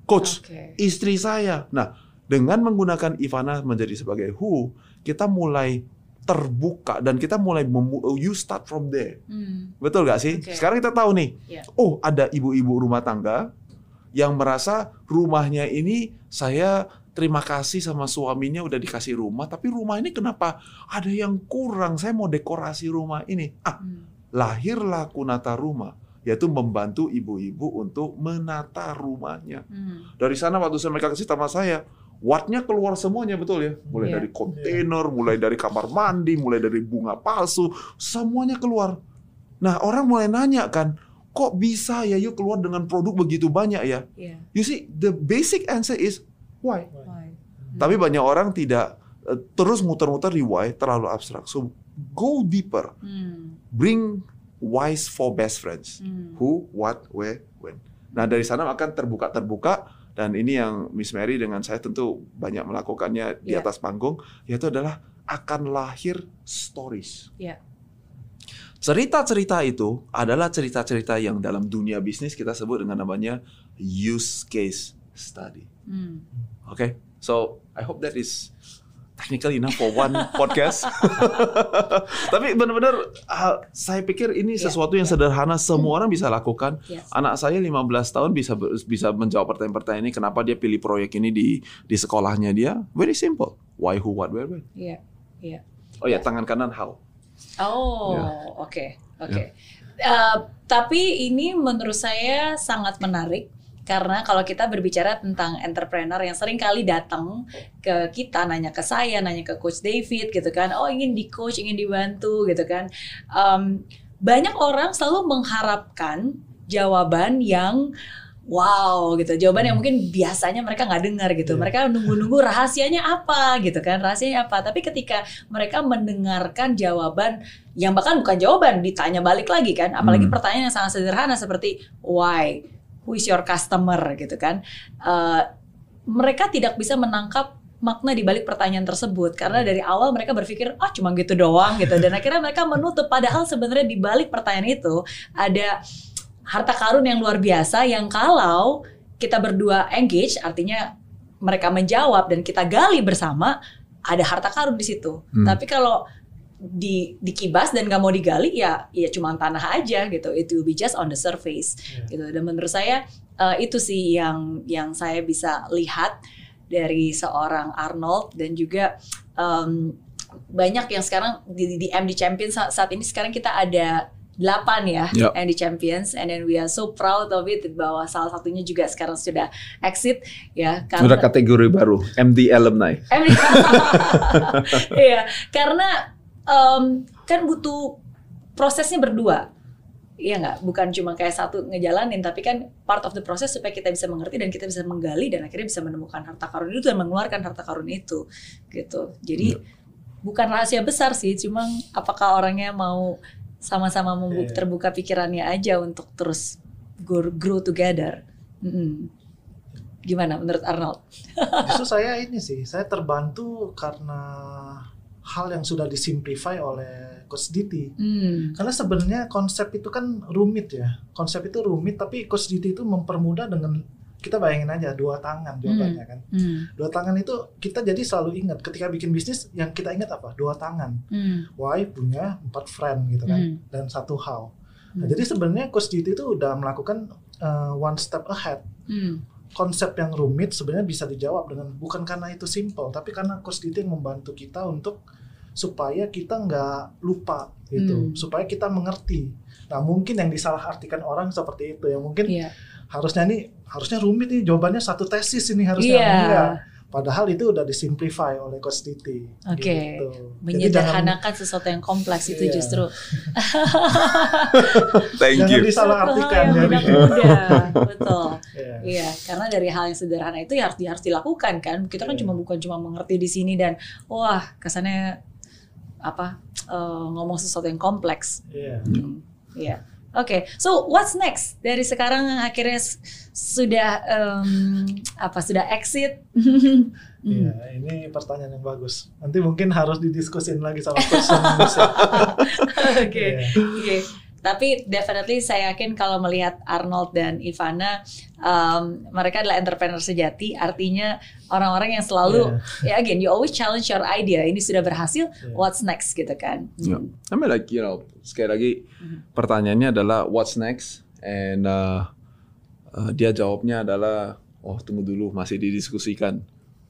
coach, Oke. istri saya. Nah, dengan menggunakan Ivana menjadi sebagai who, kita mulai terbuka dan kita mulai memu- you start from there. Hmm. Betul gak sih? Oke. Sekarang kita tahu nih, Iya. oh ada ibu-ibu rumah tangga yang merasa rumahnya ini saya terima kasih sama suaminya udah dikasih rumah, tapi rumah ini kenapa ada yang kurang? Saya mau dekorasi rumah ini. Ah, Hmm. lahirlah Kunata Rumah, yaitu membantu ibu-ibu untuk menata rumahnya. Hmm. Dari sana waktu saya mereka kasih sama saya, wattnya keluar semuanya betul ya. Mulai Iya. dari kontainer, mulai dari kamar mandi, mulai dari bunga palsu, semuanya keluar. Nah orang mulai nanya kan, kok bisa ya yuk keluar dengan produk begitu banyak ya? Iya. You see, the basic answer is why. Why? Tapi banyak orang tidak eh, terus muter-muter di why terlalu abstrak. So go deeper, Hmm. bring whys for best friends Hmm. who, what, where, when. Nah dari sana akan terbuka-terbuka dan ini yang Miss Mary dengan saya tentu banyak melakukannya di Iya. atas panggung, yaitu adalah akan lahir stories. Iya. Cerita-cerita itu adalah cerita-cerita yang dalam dunia bisnis kita sebut dengan namanya use case study. Hmm. Oke, so I hope that is technical enough for one podcast. Tapi benar-benar ah, saya pikir ini Iya, sesuatu yang iya. sederhana semua orang bisa lakukan. Yes. Anak saya 15 tahun bisa bisa menjawab pertanyaan-pertanyaan ini kenapa dia pilih proyek ini di di sekolahnya dia. Very simple. Why, who, what, where, when. Iya. Iya. Oh ya, tangan kanan how. Oh, Ya. oke, oke. Eh, tapi ini menurut saya sangat menarik karena kalau kita berbicara tentang entrepreneur yang sering kali datang ke kita nanya ke saya, nanya ke Coach David gitu kan, oh ingin di coach, ingin dibantu gitu kan. Em, banyak orang selalu mengharapkan jawaban yang wow gitu jawaban yang mungkin biasanya mereka nggak dengar gitu Iya. mereka nunggu-nunggu rahasianya apa gitu kan rahasianya apa tapi ketika mereka mendengarkan jawaban yang bahkan bukan jawaban ditanya balik lagi kan apalagi Hmm. pertanyaan yang sangat sederhana seperti why who is your customer gitu kan Eh, mereka tidak bisa menangkap makna di balik pertanyaan tersebut karena dari awal mereka berpikir ah cuma gitu doang gitu dan akhirnya mereka menutup padahal sebenarnya di balik pertanyaan itu ada harta karun yang luar biasa yang kalau kita berdua engage artinya mereka menjawab dan kita gali bersama ada harta karun di situ. Hmm. Tapi kalau di dikibas dan nggak mau digali ya ya cuma tanah aja gitu. It will be just on the surface Iya. gitu. Dan menurut saya eh, itu sih yang yang saya bisa lihat dari seorang Arnold dan juga em, banyak yang sekarang di, di MD Champions sa- saat ini sekarang kita ada delapan ya Yep. MD Champions and then we are so proud of it bahwa salah satunya juga sekarang sudah exit ya Sudah kategori baru, MD alumni. MD Iya, karena em, kan butuh prosesnya berdua. Iya nggak, bukan cuma kayak satu ngejalanin, tapi kan part of the process supaya kita bisa mengerti dan kita bisa menggali dan akhirnya bisa menemukan harta karun itu dan mengeluarkan harta karun itu, gitu. Jadi bukan rahasia besar sih, cuma apakah orangnya mau sama-sama Iya. terbuka pikirannya aja untuk terus grow, together. Mm-mm. Gimana menurut Arnold? Justru saya ini sih, saya terbantu karena hal yang sudah disimplify oleh Coach Diti. Hmm. Karena sebenarnya konsep itu kan rumit ya. Konsep itu rumit, tapi Coach Diti itu mempermudah dengan kita bayangin aja dua tangan jawabannya kan. Hmm. Dua tangan itu kita jadi selalu ingat ketika bikin bisnis yang kita ingat apa? Dua tangan. Hmm. Why punya empat friend gitu kan Hmm. dan satu how. Nah, Hmm. jadi sebenarnya Coach Diti itu udah melakukan uh, one step ahead. Hmm. Konsep yang rumit sebenarnya bisa dijawab dengan bukan karena itu simple, tapi karena Coach Diti yang membantu kita untuk supaya kita nggak lupa gitu, Hmm. supaya kita mengerti. Nah mungkin yang disalahartikan orang seperti itu, yang mungkin Iya. harusnya nih harusnya rumit nih jawabannya satu tesis ini harusnya Iya. enggak. Padahal itu udah disimplify oleh Coach Diti. Oke. Gitu. Jadi jangan- menyederhanakan sesuatu yang kompleks itu Iya. justru Thank jangan you. disalahartikan. Yang Jadi, mudah, betul. Iya. Iya, karena dari hal yang sederhana itu ya harus, harus dilakukan kan. Kita kan Iya. cuma bukan cuma mengerti di sini dan wah kesannya apa uh, ngomong sesuatu yang kompleks. Iya. Hmm, Iya. Oke, so what's next dari sekarang akhirnya s- sudah um, apa sudah exit? Hmm. Iya, ini pertanyaan yang bagus. Nanti mungkin harus didiskusin lagi sama person. Oke, Iya. oke. Tapi definitely saya yakin kalau melihat Arnold dan Ivana, um, mereka adalah entrepreneur sejati. Artinya orang-orang yang selalu, ya again, you always challenge your idea. Ini sudah berhasil, Iya. what's next gitu kan? Ya. I mean like you know sekali lagi Mhm. pertanyaannya adalah what's next and uh, uh, dia jawabnya adalah oh tunggu dulu masih didiskusikan.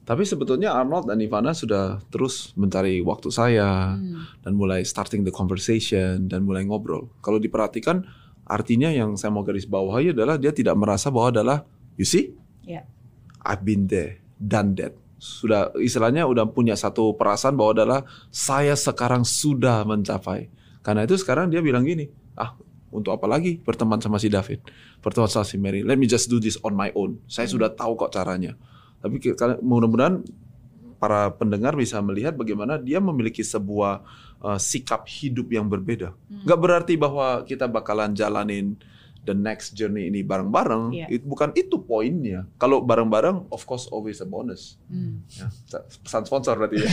Tapi sebetulnya Arnold dan Ivana sudah terus mencari waktu saya Hmm. dan mulai starting the conversation dan mulai ngobrol. Kalau diperhatikan artinya yang saya mau garis bawahi adalah dia tidak merasa bahwa adalah you see Ya. I've been there, done that. Sudah istilahnya udah punya satu perasaan bahwa adalah saya sekarang sudah mencapai. Karena itu sekarang dia bilang gini, ah untuk apa lagi berteman sama si David, berteman sama si Mary. Let me just do this on my own. Saya sudah tahu kok caranya. Tapi mudah-mudahan para pendengar bisa melihat bagaimana dia memiliki sebuah uh, sikap hidup yang berbeda. Nggak berarti bahwa kita bakalan jalanin the next journey ini bareng-bareng. Iya. It- bukan itu poinnya. Kalau bareng-bareng, of course always a bonus. Hmm. Ya, pesan sponsor berarti ya.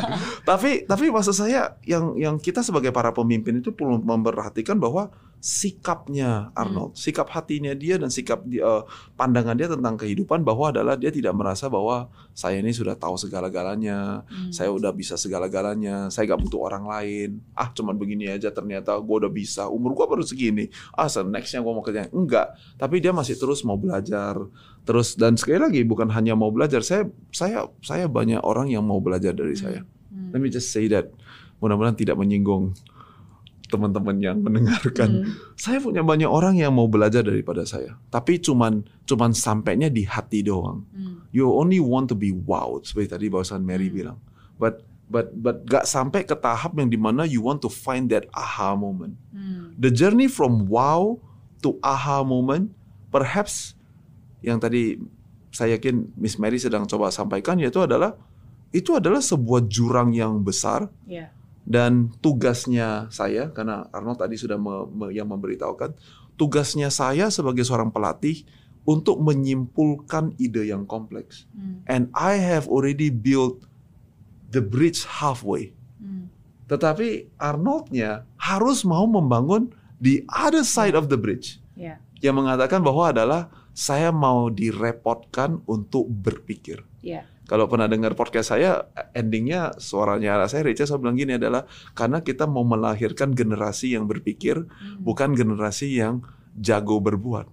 tapi tapi maksud saya yang yang kita sebagai para pemimpin itu perlu memperhatikan bahwa sikapnya Arnold, sikap hatinya dia dan sikap dia, eh, pandangan dia tentang kehidupan bahwa adalah dia tidak merasa bahwa saya ini sudah tahu segala-galanya, Hmm. saya udah bisa segala-galanya, saya gak butuh orang lain. Ah, cuman begini aja ternyata gue udah bisa. Umur gue baru segini. Ah, so nextnya gue mau kerja. Enggak. Tapi dia masih terus mau belajar. Terus dan sekali lagi bukan hanya mau belajar. Saya saya saya banyak orang yang mau belajar dari saya. Hmm. Let me just say that. Mudah-mudahan tidak menyinggung teman-teman yang mendengarkan. Hmm. Saya punya banyak orang yang mau belajar daripada saya. Tapi cuman cuman sampainya di hati doang Hmm. you only want to be wowed seperti tadi barusan Mary Hmm. bilang. But but but gak sampai ke tahap yang di mana you want to find that aha moment. Hmm. The journey from wow to aha moment, perhaps yang tadi saya yakin Miss Mary sedang coba sampaikan yaitu adalah itu adalah sebuah jurang yang besar Ya. Dan tugasnya saya karena Arnold tadi sudah me- me- yang memberitahukan tugasnya saya sebagai seorang pelatih untuk menyimpulkan ide yang kompleks Hmm. and I have already built the bridge halfway Hmm. tetapi Arnoldnya harus mau membangun the other side of the bridge Ya. yang mengatakan bahwa adalah saya mau direpotkan untuk berpikir Ya. Kalau pernah dengar podcast saya, endingnya suaranya saya Richard saya bilang gini adalah karena kita mau melahirkan generasi yang berpikir, Hmm. bukan generasi yang jago berbuat.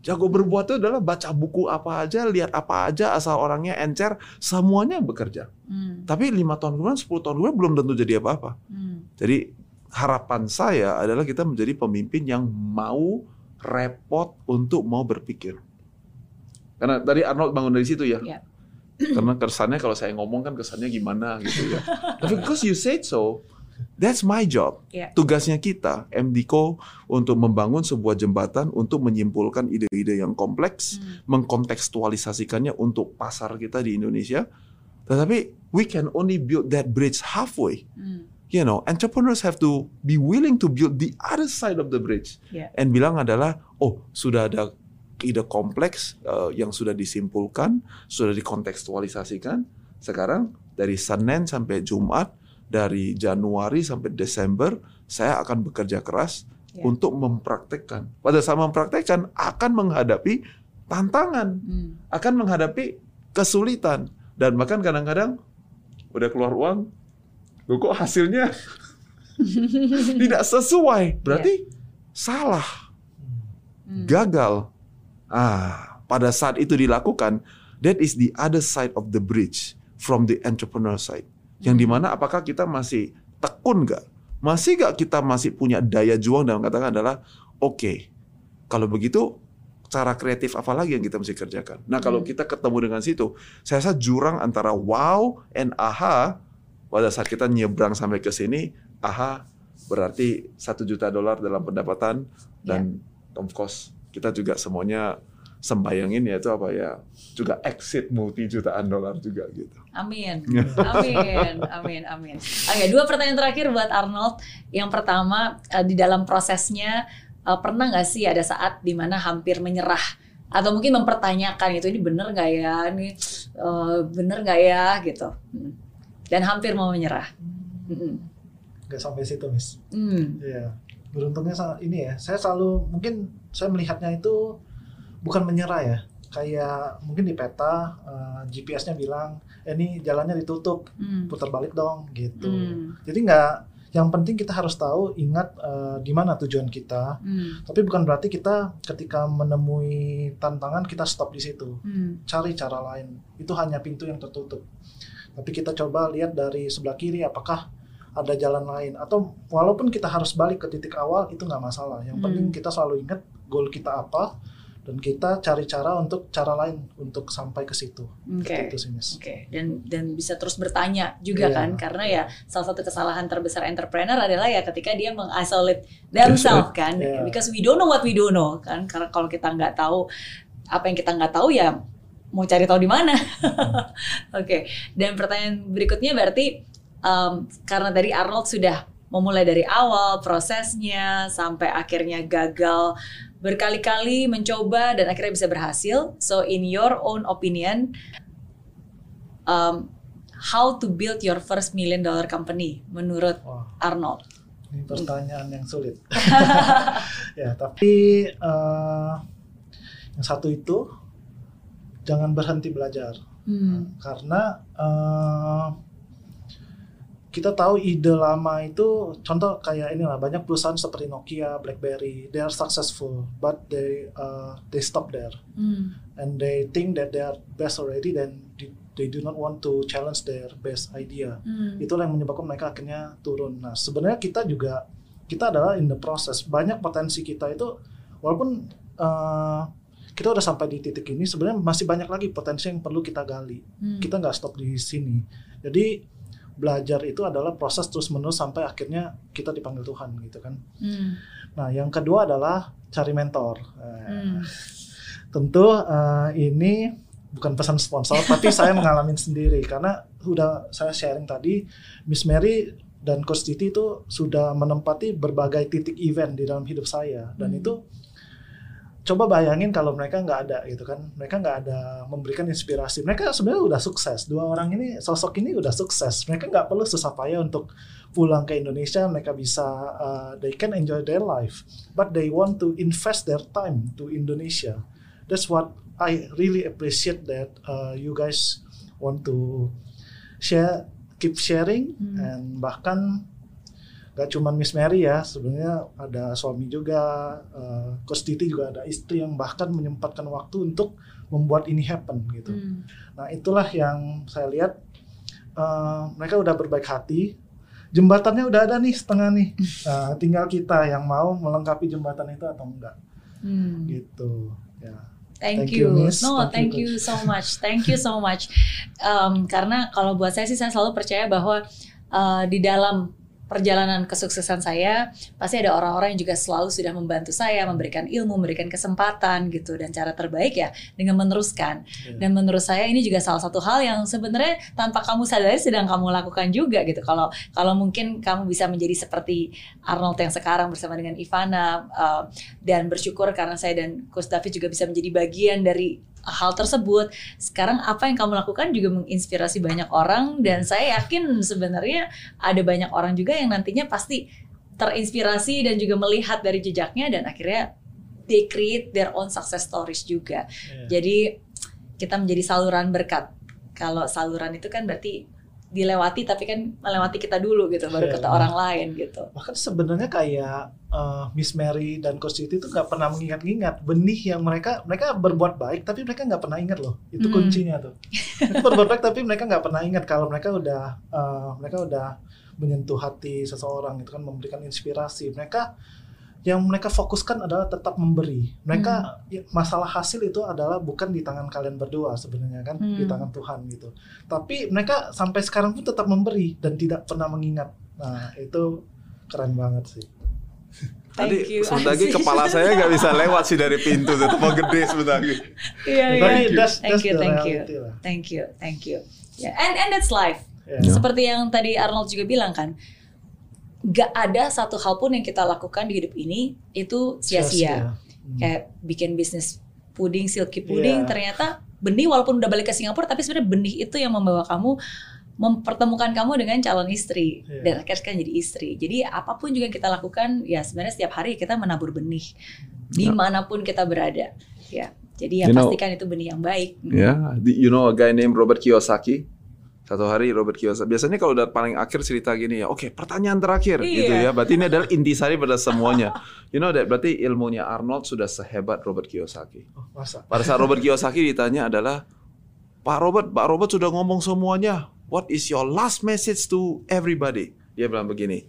Jago berbuat itu adalah baca buku apa aja, lihat apa aja, asal orangnya encer, semuanya bekerja. Hmm. Tapi lima tahun kemudian, 10 tahun kemudian belum tentu jadi apa-apa. Hmm. Jadi harapan saya adalah kita menjadi pemimpin yang mau repot untuk mau berpikir. Karena tadi Arnold bangun dari situ ya. Ya. Karena kesannya kalau saya ngomong kan kesannya gimana gitu ya. Tapi because you said so, that's my job. Ya. Tugasnya kita, MDCO, untuk membangun sebuah jembatan untuk menyimpulkan ide-ide yang kompleks, Hmm. mengkontekstualisasikannya untuk pasar kita di Indonesia. Tetapi we can only build that bridge halfway Hmm. you know, entrepreneurs have to be willing to build the other side of the bridge. Yeah. And bilang adalah, oh sudah ada ide kompleks uh, yang sudah disimpulkan, sudah dikontekstualisasikan. Sekarang dari Senin sampai Jumat, dari Januari sampai Desember, saya akan bekerja keras Yeah. untuk mempraktekkan. Pada saat mempraktekkan akan menghadapi tantangan, Hmm. akan menghadapi kesulitan dan bahkan kadang-kadang udah keluar uang, loh kok hasilnya tidak sesuai, berarti salah, Hmm. gagal. Ah, pada saat itu dilakukan, that is the other side of the bridge from the entrepreneur side. Yang Hmm. di mana apakah kita masih tekun nggak? Masih nggak kita masih punya daya juang dalam katakan adalah oke, kalau begitu cara kreatif apa lagi yang kita mesti kerjakan? Nah kalau Hmm. kita ketemu dengan situ, saya rasa jurang antara wow and aha pada saat kita nyebrang sampai ke sini, aha berarti satu juta dolar dalam pendapatan dan of course kita juga semuanya sembayangin ya itu apa ya juga exit multi jutaan dolar juga gitu. Amin, amin, amin, amin. Oke, dua pertanyaan terakhir buat Arnold. Yang pertama uh, di dalam prosesnya uh, pernah nggak sih ada saat di mana hampir menyerah atau mungkin mempertanyakan itu ini bener nggak ya, ini uh, bener nggak ya gitu, hmm. dan hampir mau menyerah. Hmm. Gak sampai situ, Miss. Hmm. Iya. Beruntungnya ini ya, saya selalu mungkin saya melihatnya itu bukan menyerah ya kayak mungkin di peta uh, eh, GPS-nya bilang eh, ini jalannya ditutup hmm. putar balik dong gitu hmm. jadi nggak yang penting kita harus tahu ingat uh, di mana tujuan kita hmm. tapi bukan berarti kita ketika menemui tantangan kita stop di situ hmm. cari cara lain itu hanya pintu yang tertutup tapi kita coba lihat dari sebelah kiri apakah ada jalan lain atau walaupun kita harus balik ke titik awal itu nggak masalah yang hmm. penting kita selalu ingat goal kita apa dan kita cari cara untuk cara lain untuk sampai ke situ. Oke. Okay. Oke. Okay. Dan dan bisa terus bertanya juga yeah. kan karena ya salah satu kesalahan terbesar entrepreneur adalah ya ketika dia mengisolate themselves kan yeah. because we don't know what we don't know kan karena kalau kita nggak tahu apa yang kita nggak tahu ya mau cari tahu di mana. Oke. okay. Dan pertanyaan berikutnya berarti um, karena dari Arnold sudah memulai dari awal prosesnya sampai akhirnya gagal berkali-kali mencoba dan akhirnya bisa berhasil. So in your own opinion, um, how to build your first million dollar company menurut oh, Arnold? Ini pertanyaan yang sulit. ya, tapi uh, yang satu itu jangan berhenti belajar, hmm. karena uh, kita tahu ide lama itu contoh kayak inilah banyak perusahaan seperti Nokia, BlackBerry, they are successful but they uh, they stop there mm. and they think that they are best already then they do not want to challenge their best idea. Mm. Itulah yang menyebabkan mereka akhirnya turun. Nah, sebenarnya kita juga kita adalah in the process. Banyak potensi kita itu walaupun uh, kita udah sampai di titik ini sebenarnya masih banyak lagi potensi yang perlu kita gali. Mm. Kita nggak stop di sini. Jadi belajar itu adalah proses terus menerus sampai akhirnya kita dipanggil Tuhan gitu kan. Hmm. Nah yang kedua adalah cari mentor. Hmm. Tentu uh, ini bukan pesan sponsor tapi saya mengalami sendiri karena sudah saya sharing tadi Miss Mary dan Coach Titi itu sudah menempati berbagai titik event di dalam hidup saya dan hmm. itu coba bayangin kalau mereka nggak ada gitu kan. Mereka nggak ada memberikan inspirasi. Mereka sebenarnya udah sukses. Dua orang ini sosok ini udah sukses. Mereka nggak perlu susah payah untuk pulang ke Indonesia. Mereka bisa uh, they can enjoy their life. But they want to invest their time to Indonesia. That's what I really appreciate that uh, you guys want to share keep sharing hmm. and bahkan gak cuma Miss Mary ya sebenarnya ada suami juga uh, Coach Titi juga ada istri yang bahkan menyempatkan waktu untuk membuat ini happen gitu hmm. nah itulah yang saya lihat uh, mereka udah berbaik hati jembatannya udah ada nih setengah nih nah, tinggal kita yang mau melengkapi jembatan itu atau enggak hmm. gitu ya Thank, thank you. you no, thank, thank you, you so much. Thank you so much. Um, karena kalau buat saya sih saya selalu percaya bahwa uh, di dalam perjalanan kesuksesan saya pasti ada orang-orang yang juga selalu sudah membantu saya memberikan ilmu memberikan kesempatan gitu. Dan cara terbaik ya dengan meneruskan. Yeah. dan menurut saya ini juga salah satu hal yang sebenarnya tanpa kamu sadari sedang kamu lakukan juga gitu. Kalau kalau mungkin kamu bisa menjadi seperti Arnold yang sekarang bersama dengan Ivana uh, dan bersyukur karena saya dan Coach David juga bisa menjadi bagian dari hal tersebut. Sekarang apa yang kamu lakukan juga menginspirasi banyak orang dan saya yakin sebenarnya ada banyak orang juga yang nantinya pasti terinspirasi dan juga melihat dari jejaknya dan akhirnya they create their own success stories juga. Yeah. Jadi kita menjadi saluran berkat. Kalau saluran itu kan berarti dilewati tapi kan melewati kita dulu gitu baru yeah. ke orang lain gitu. Bahkan sebenarnya kayak uh, Miss Mary dan Coach Siti itu nggak pernah mengingat-ingat benih yang mereka mereka berbuat baik tapi mereka nggak pernah ingat loh itu hmm. kuncinya tuh. berbuat baik tapi mereka nggak pernah ingat kalau mereka udah uh, mereka udah menyentuh hati seseorang itu kan memberikan inspirasi mereka yang mereka fokuskan adalah tetap memberi. Mereka hmm. Ya, masalah hasil itu adalah bukan di tangan kalian berdua sebenarnya kan, hmm. di tangan Tuhan gitu. Tapi mereka sampai sekarang pun tetap memberi dan tidak pernah mengingat. Nah, itu keren banget sih. Tadi you. sebentar lagi kepala saya nggak bisa lewat sih dari pintu, tuh mau gede sebentar lagi. Iya, iya. Thank that's you, thank you. Thank you, thank you. Yeah. And and that's life. Yeah. Seperti yang tadi Arnold juga bilang kan, gak ada satu hal pun yang kita lakukan di hidup ini itu sia-sia. Hmm. Kayak bikin bisnis puding, silky puding, Iya. ternyata benih walaupun udah balik ke Singapura, tapi sebenarnya benih itu yang membawa kamu mempertemukan kamu dengan calon istri Iya. dan akhirnya jadi istri. Jadi apa pun juga yang kita lakukan, ya sebenarnya setiap hari kita menabur benih di mana pun kita berada. Ya, jadi ya You know- pastikan itu benih yang baik. Ya, di- you know a guy named Robert Kiyosaki. Satu hari Robert Kiyosaki. Biasanya kalau udah paling akhir cerita gini ya, oke pertanyaan terakhir Iya. gitu ya. Berarti ini adalah intisari pada semuanya. You know that berarti ilmunya Arnold sudah sehebat Robert Kiyosaki. Oh, masa? Pada saat Robert Kiyosaki ditanya adalah, Pak Robert, Pak Robert sudah ngomong semuanya. What is your last message to everybody? Dia bilang begini,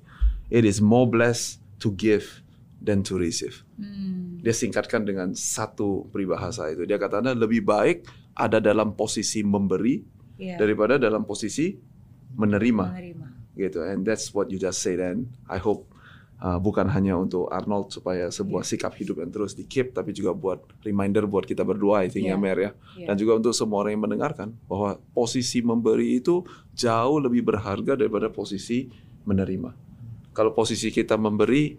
it is more blessed to give than to receive. Hmm. Dia singkatkan dengan satu peribahasa itu. Dia katakan lebih baik ada dalam posisi memberi Iya. daripada dalam posisi menerima menerima. gitu. And that's what you just said and I hope uh, bukan hanya untuk Arnold supaya sebuah sikap hidup yang terus di keep tapi juga buat reminder buat kita berdua I think Iya. ya Mer ya. Iya. Dan juga untuk semua orang yang mendengarkan bahwa posisi memberi itu jauh lebih berharga daripada posisi menerima. Kalau posisi kita memberi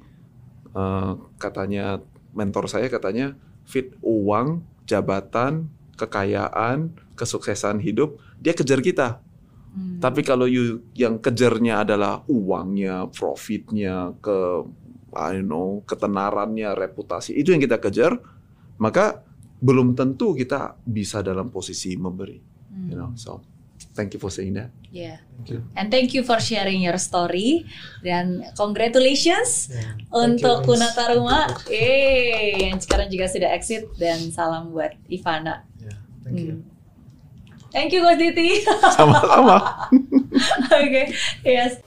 eh, katanya mentor saya katanya fit uang, jabatan, kekayaan, kesuksesan hidup, dia kejar kita. Hmm. Tapi kalau you yang kejarnya adalah uangnya, profitnya, ke I don't know, ketenarannya, reputasi, itu yang kita kejar, maka belum tentu kita bisa dalam posisi memberi. Hmm. You know, so thank you for saying that. Yeah. Thank you. And thank you for sharing your story dan congratulations Yeah. Untuk you. Kunata Rumah. Eh, yang sekarang juga sudah exit dan salam buat Ivana. Yeah, thank you. Hmm. Thank you, Coach Diti. Sama-sama. okay. Yes.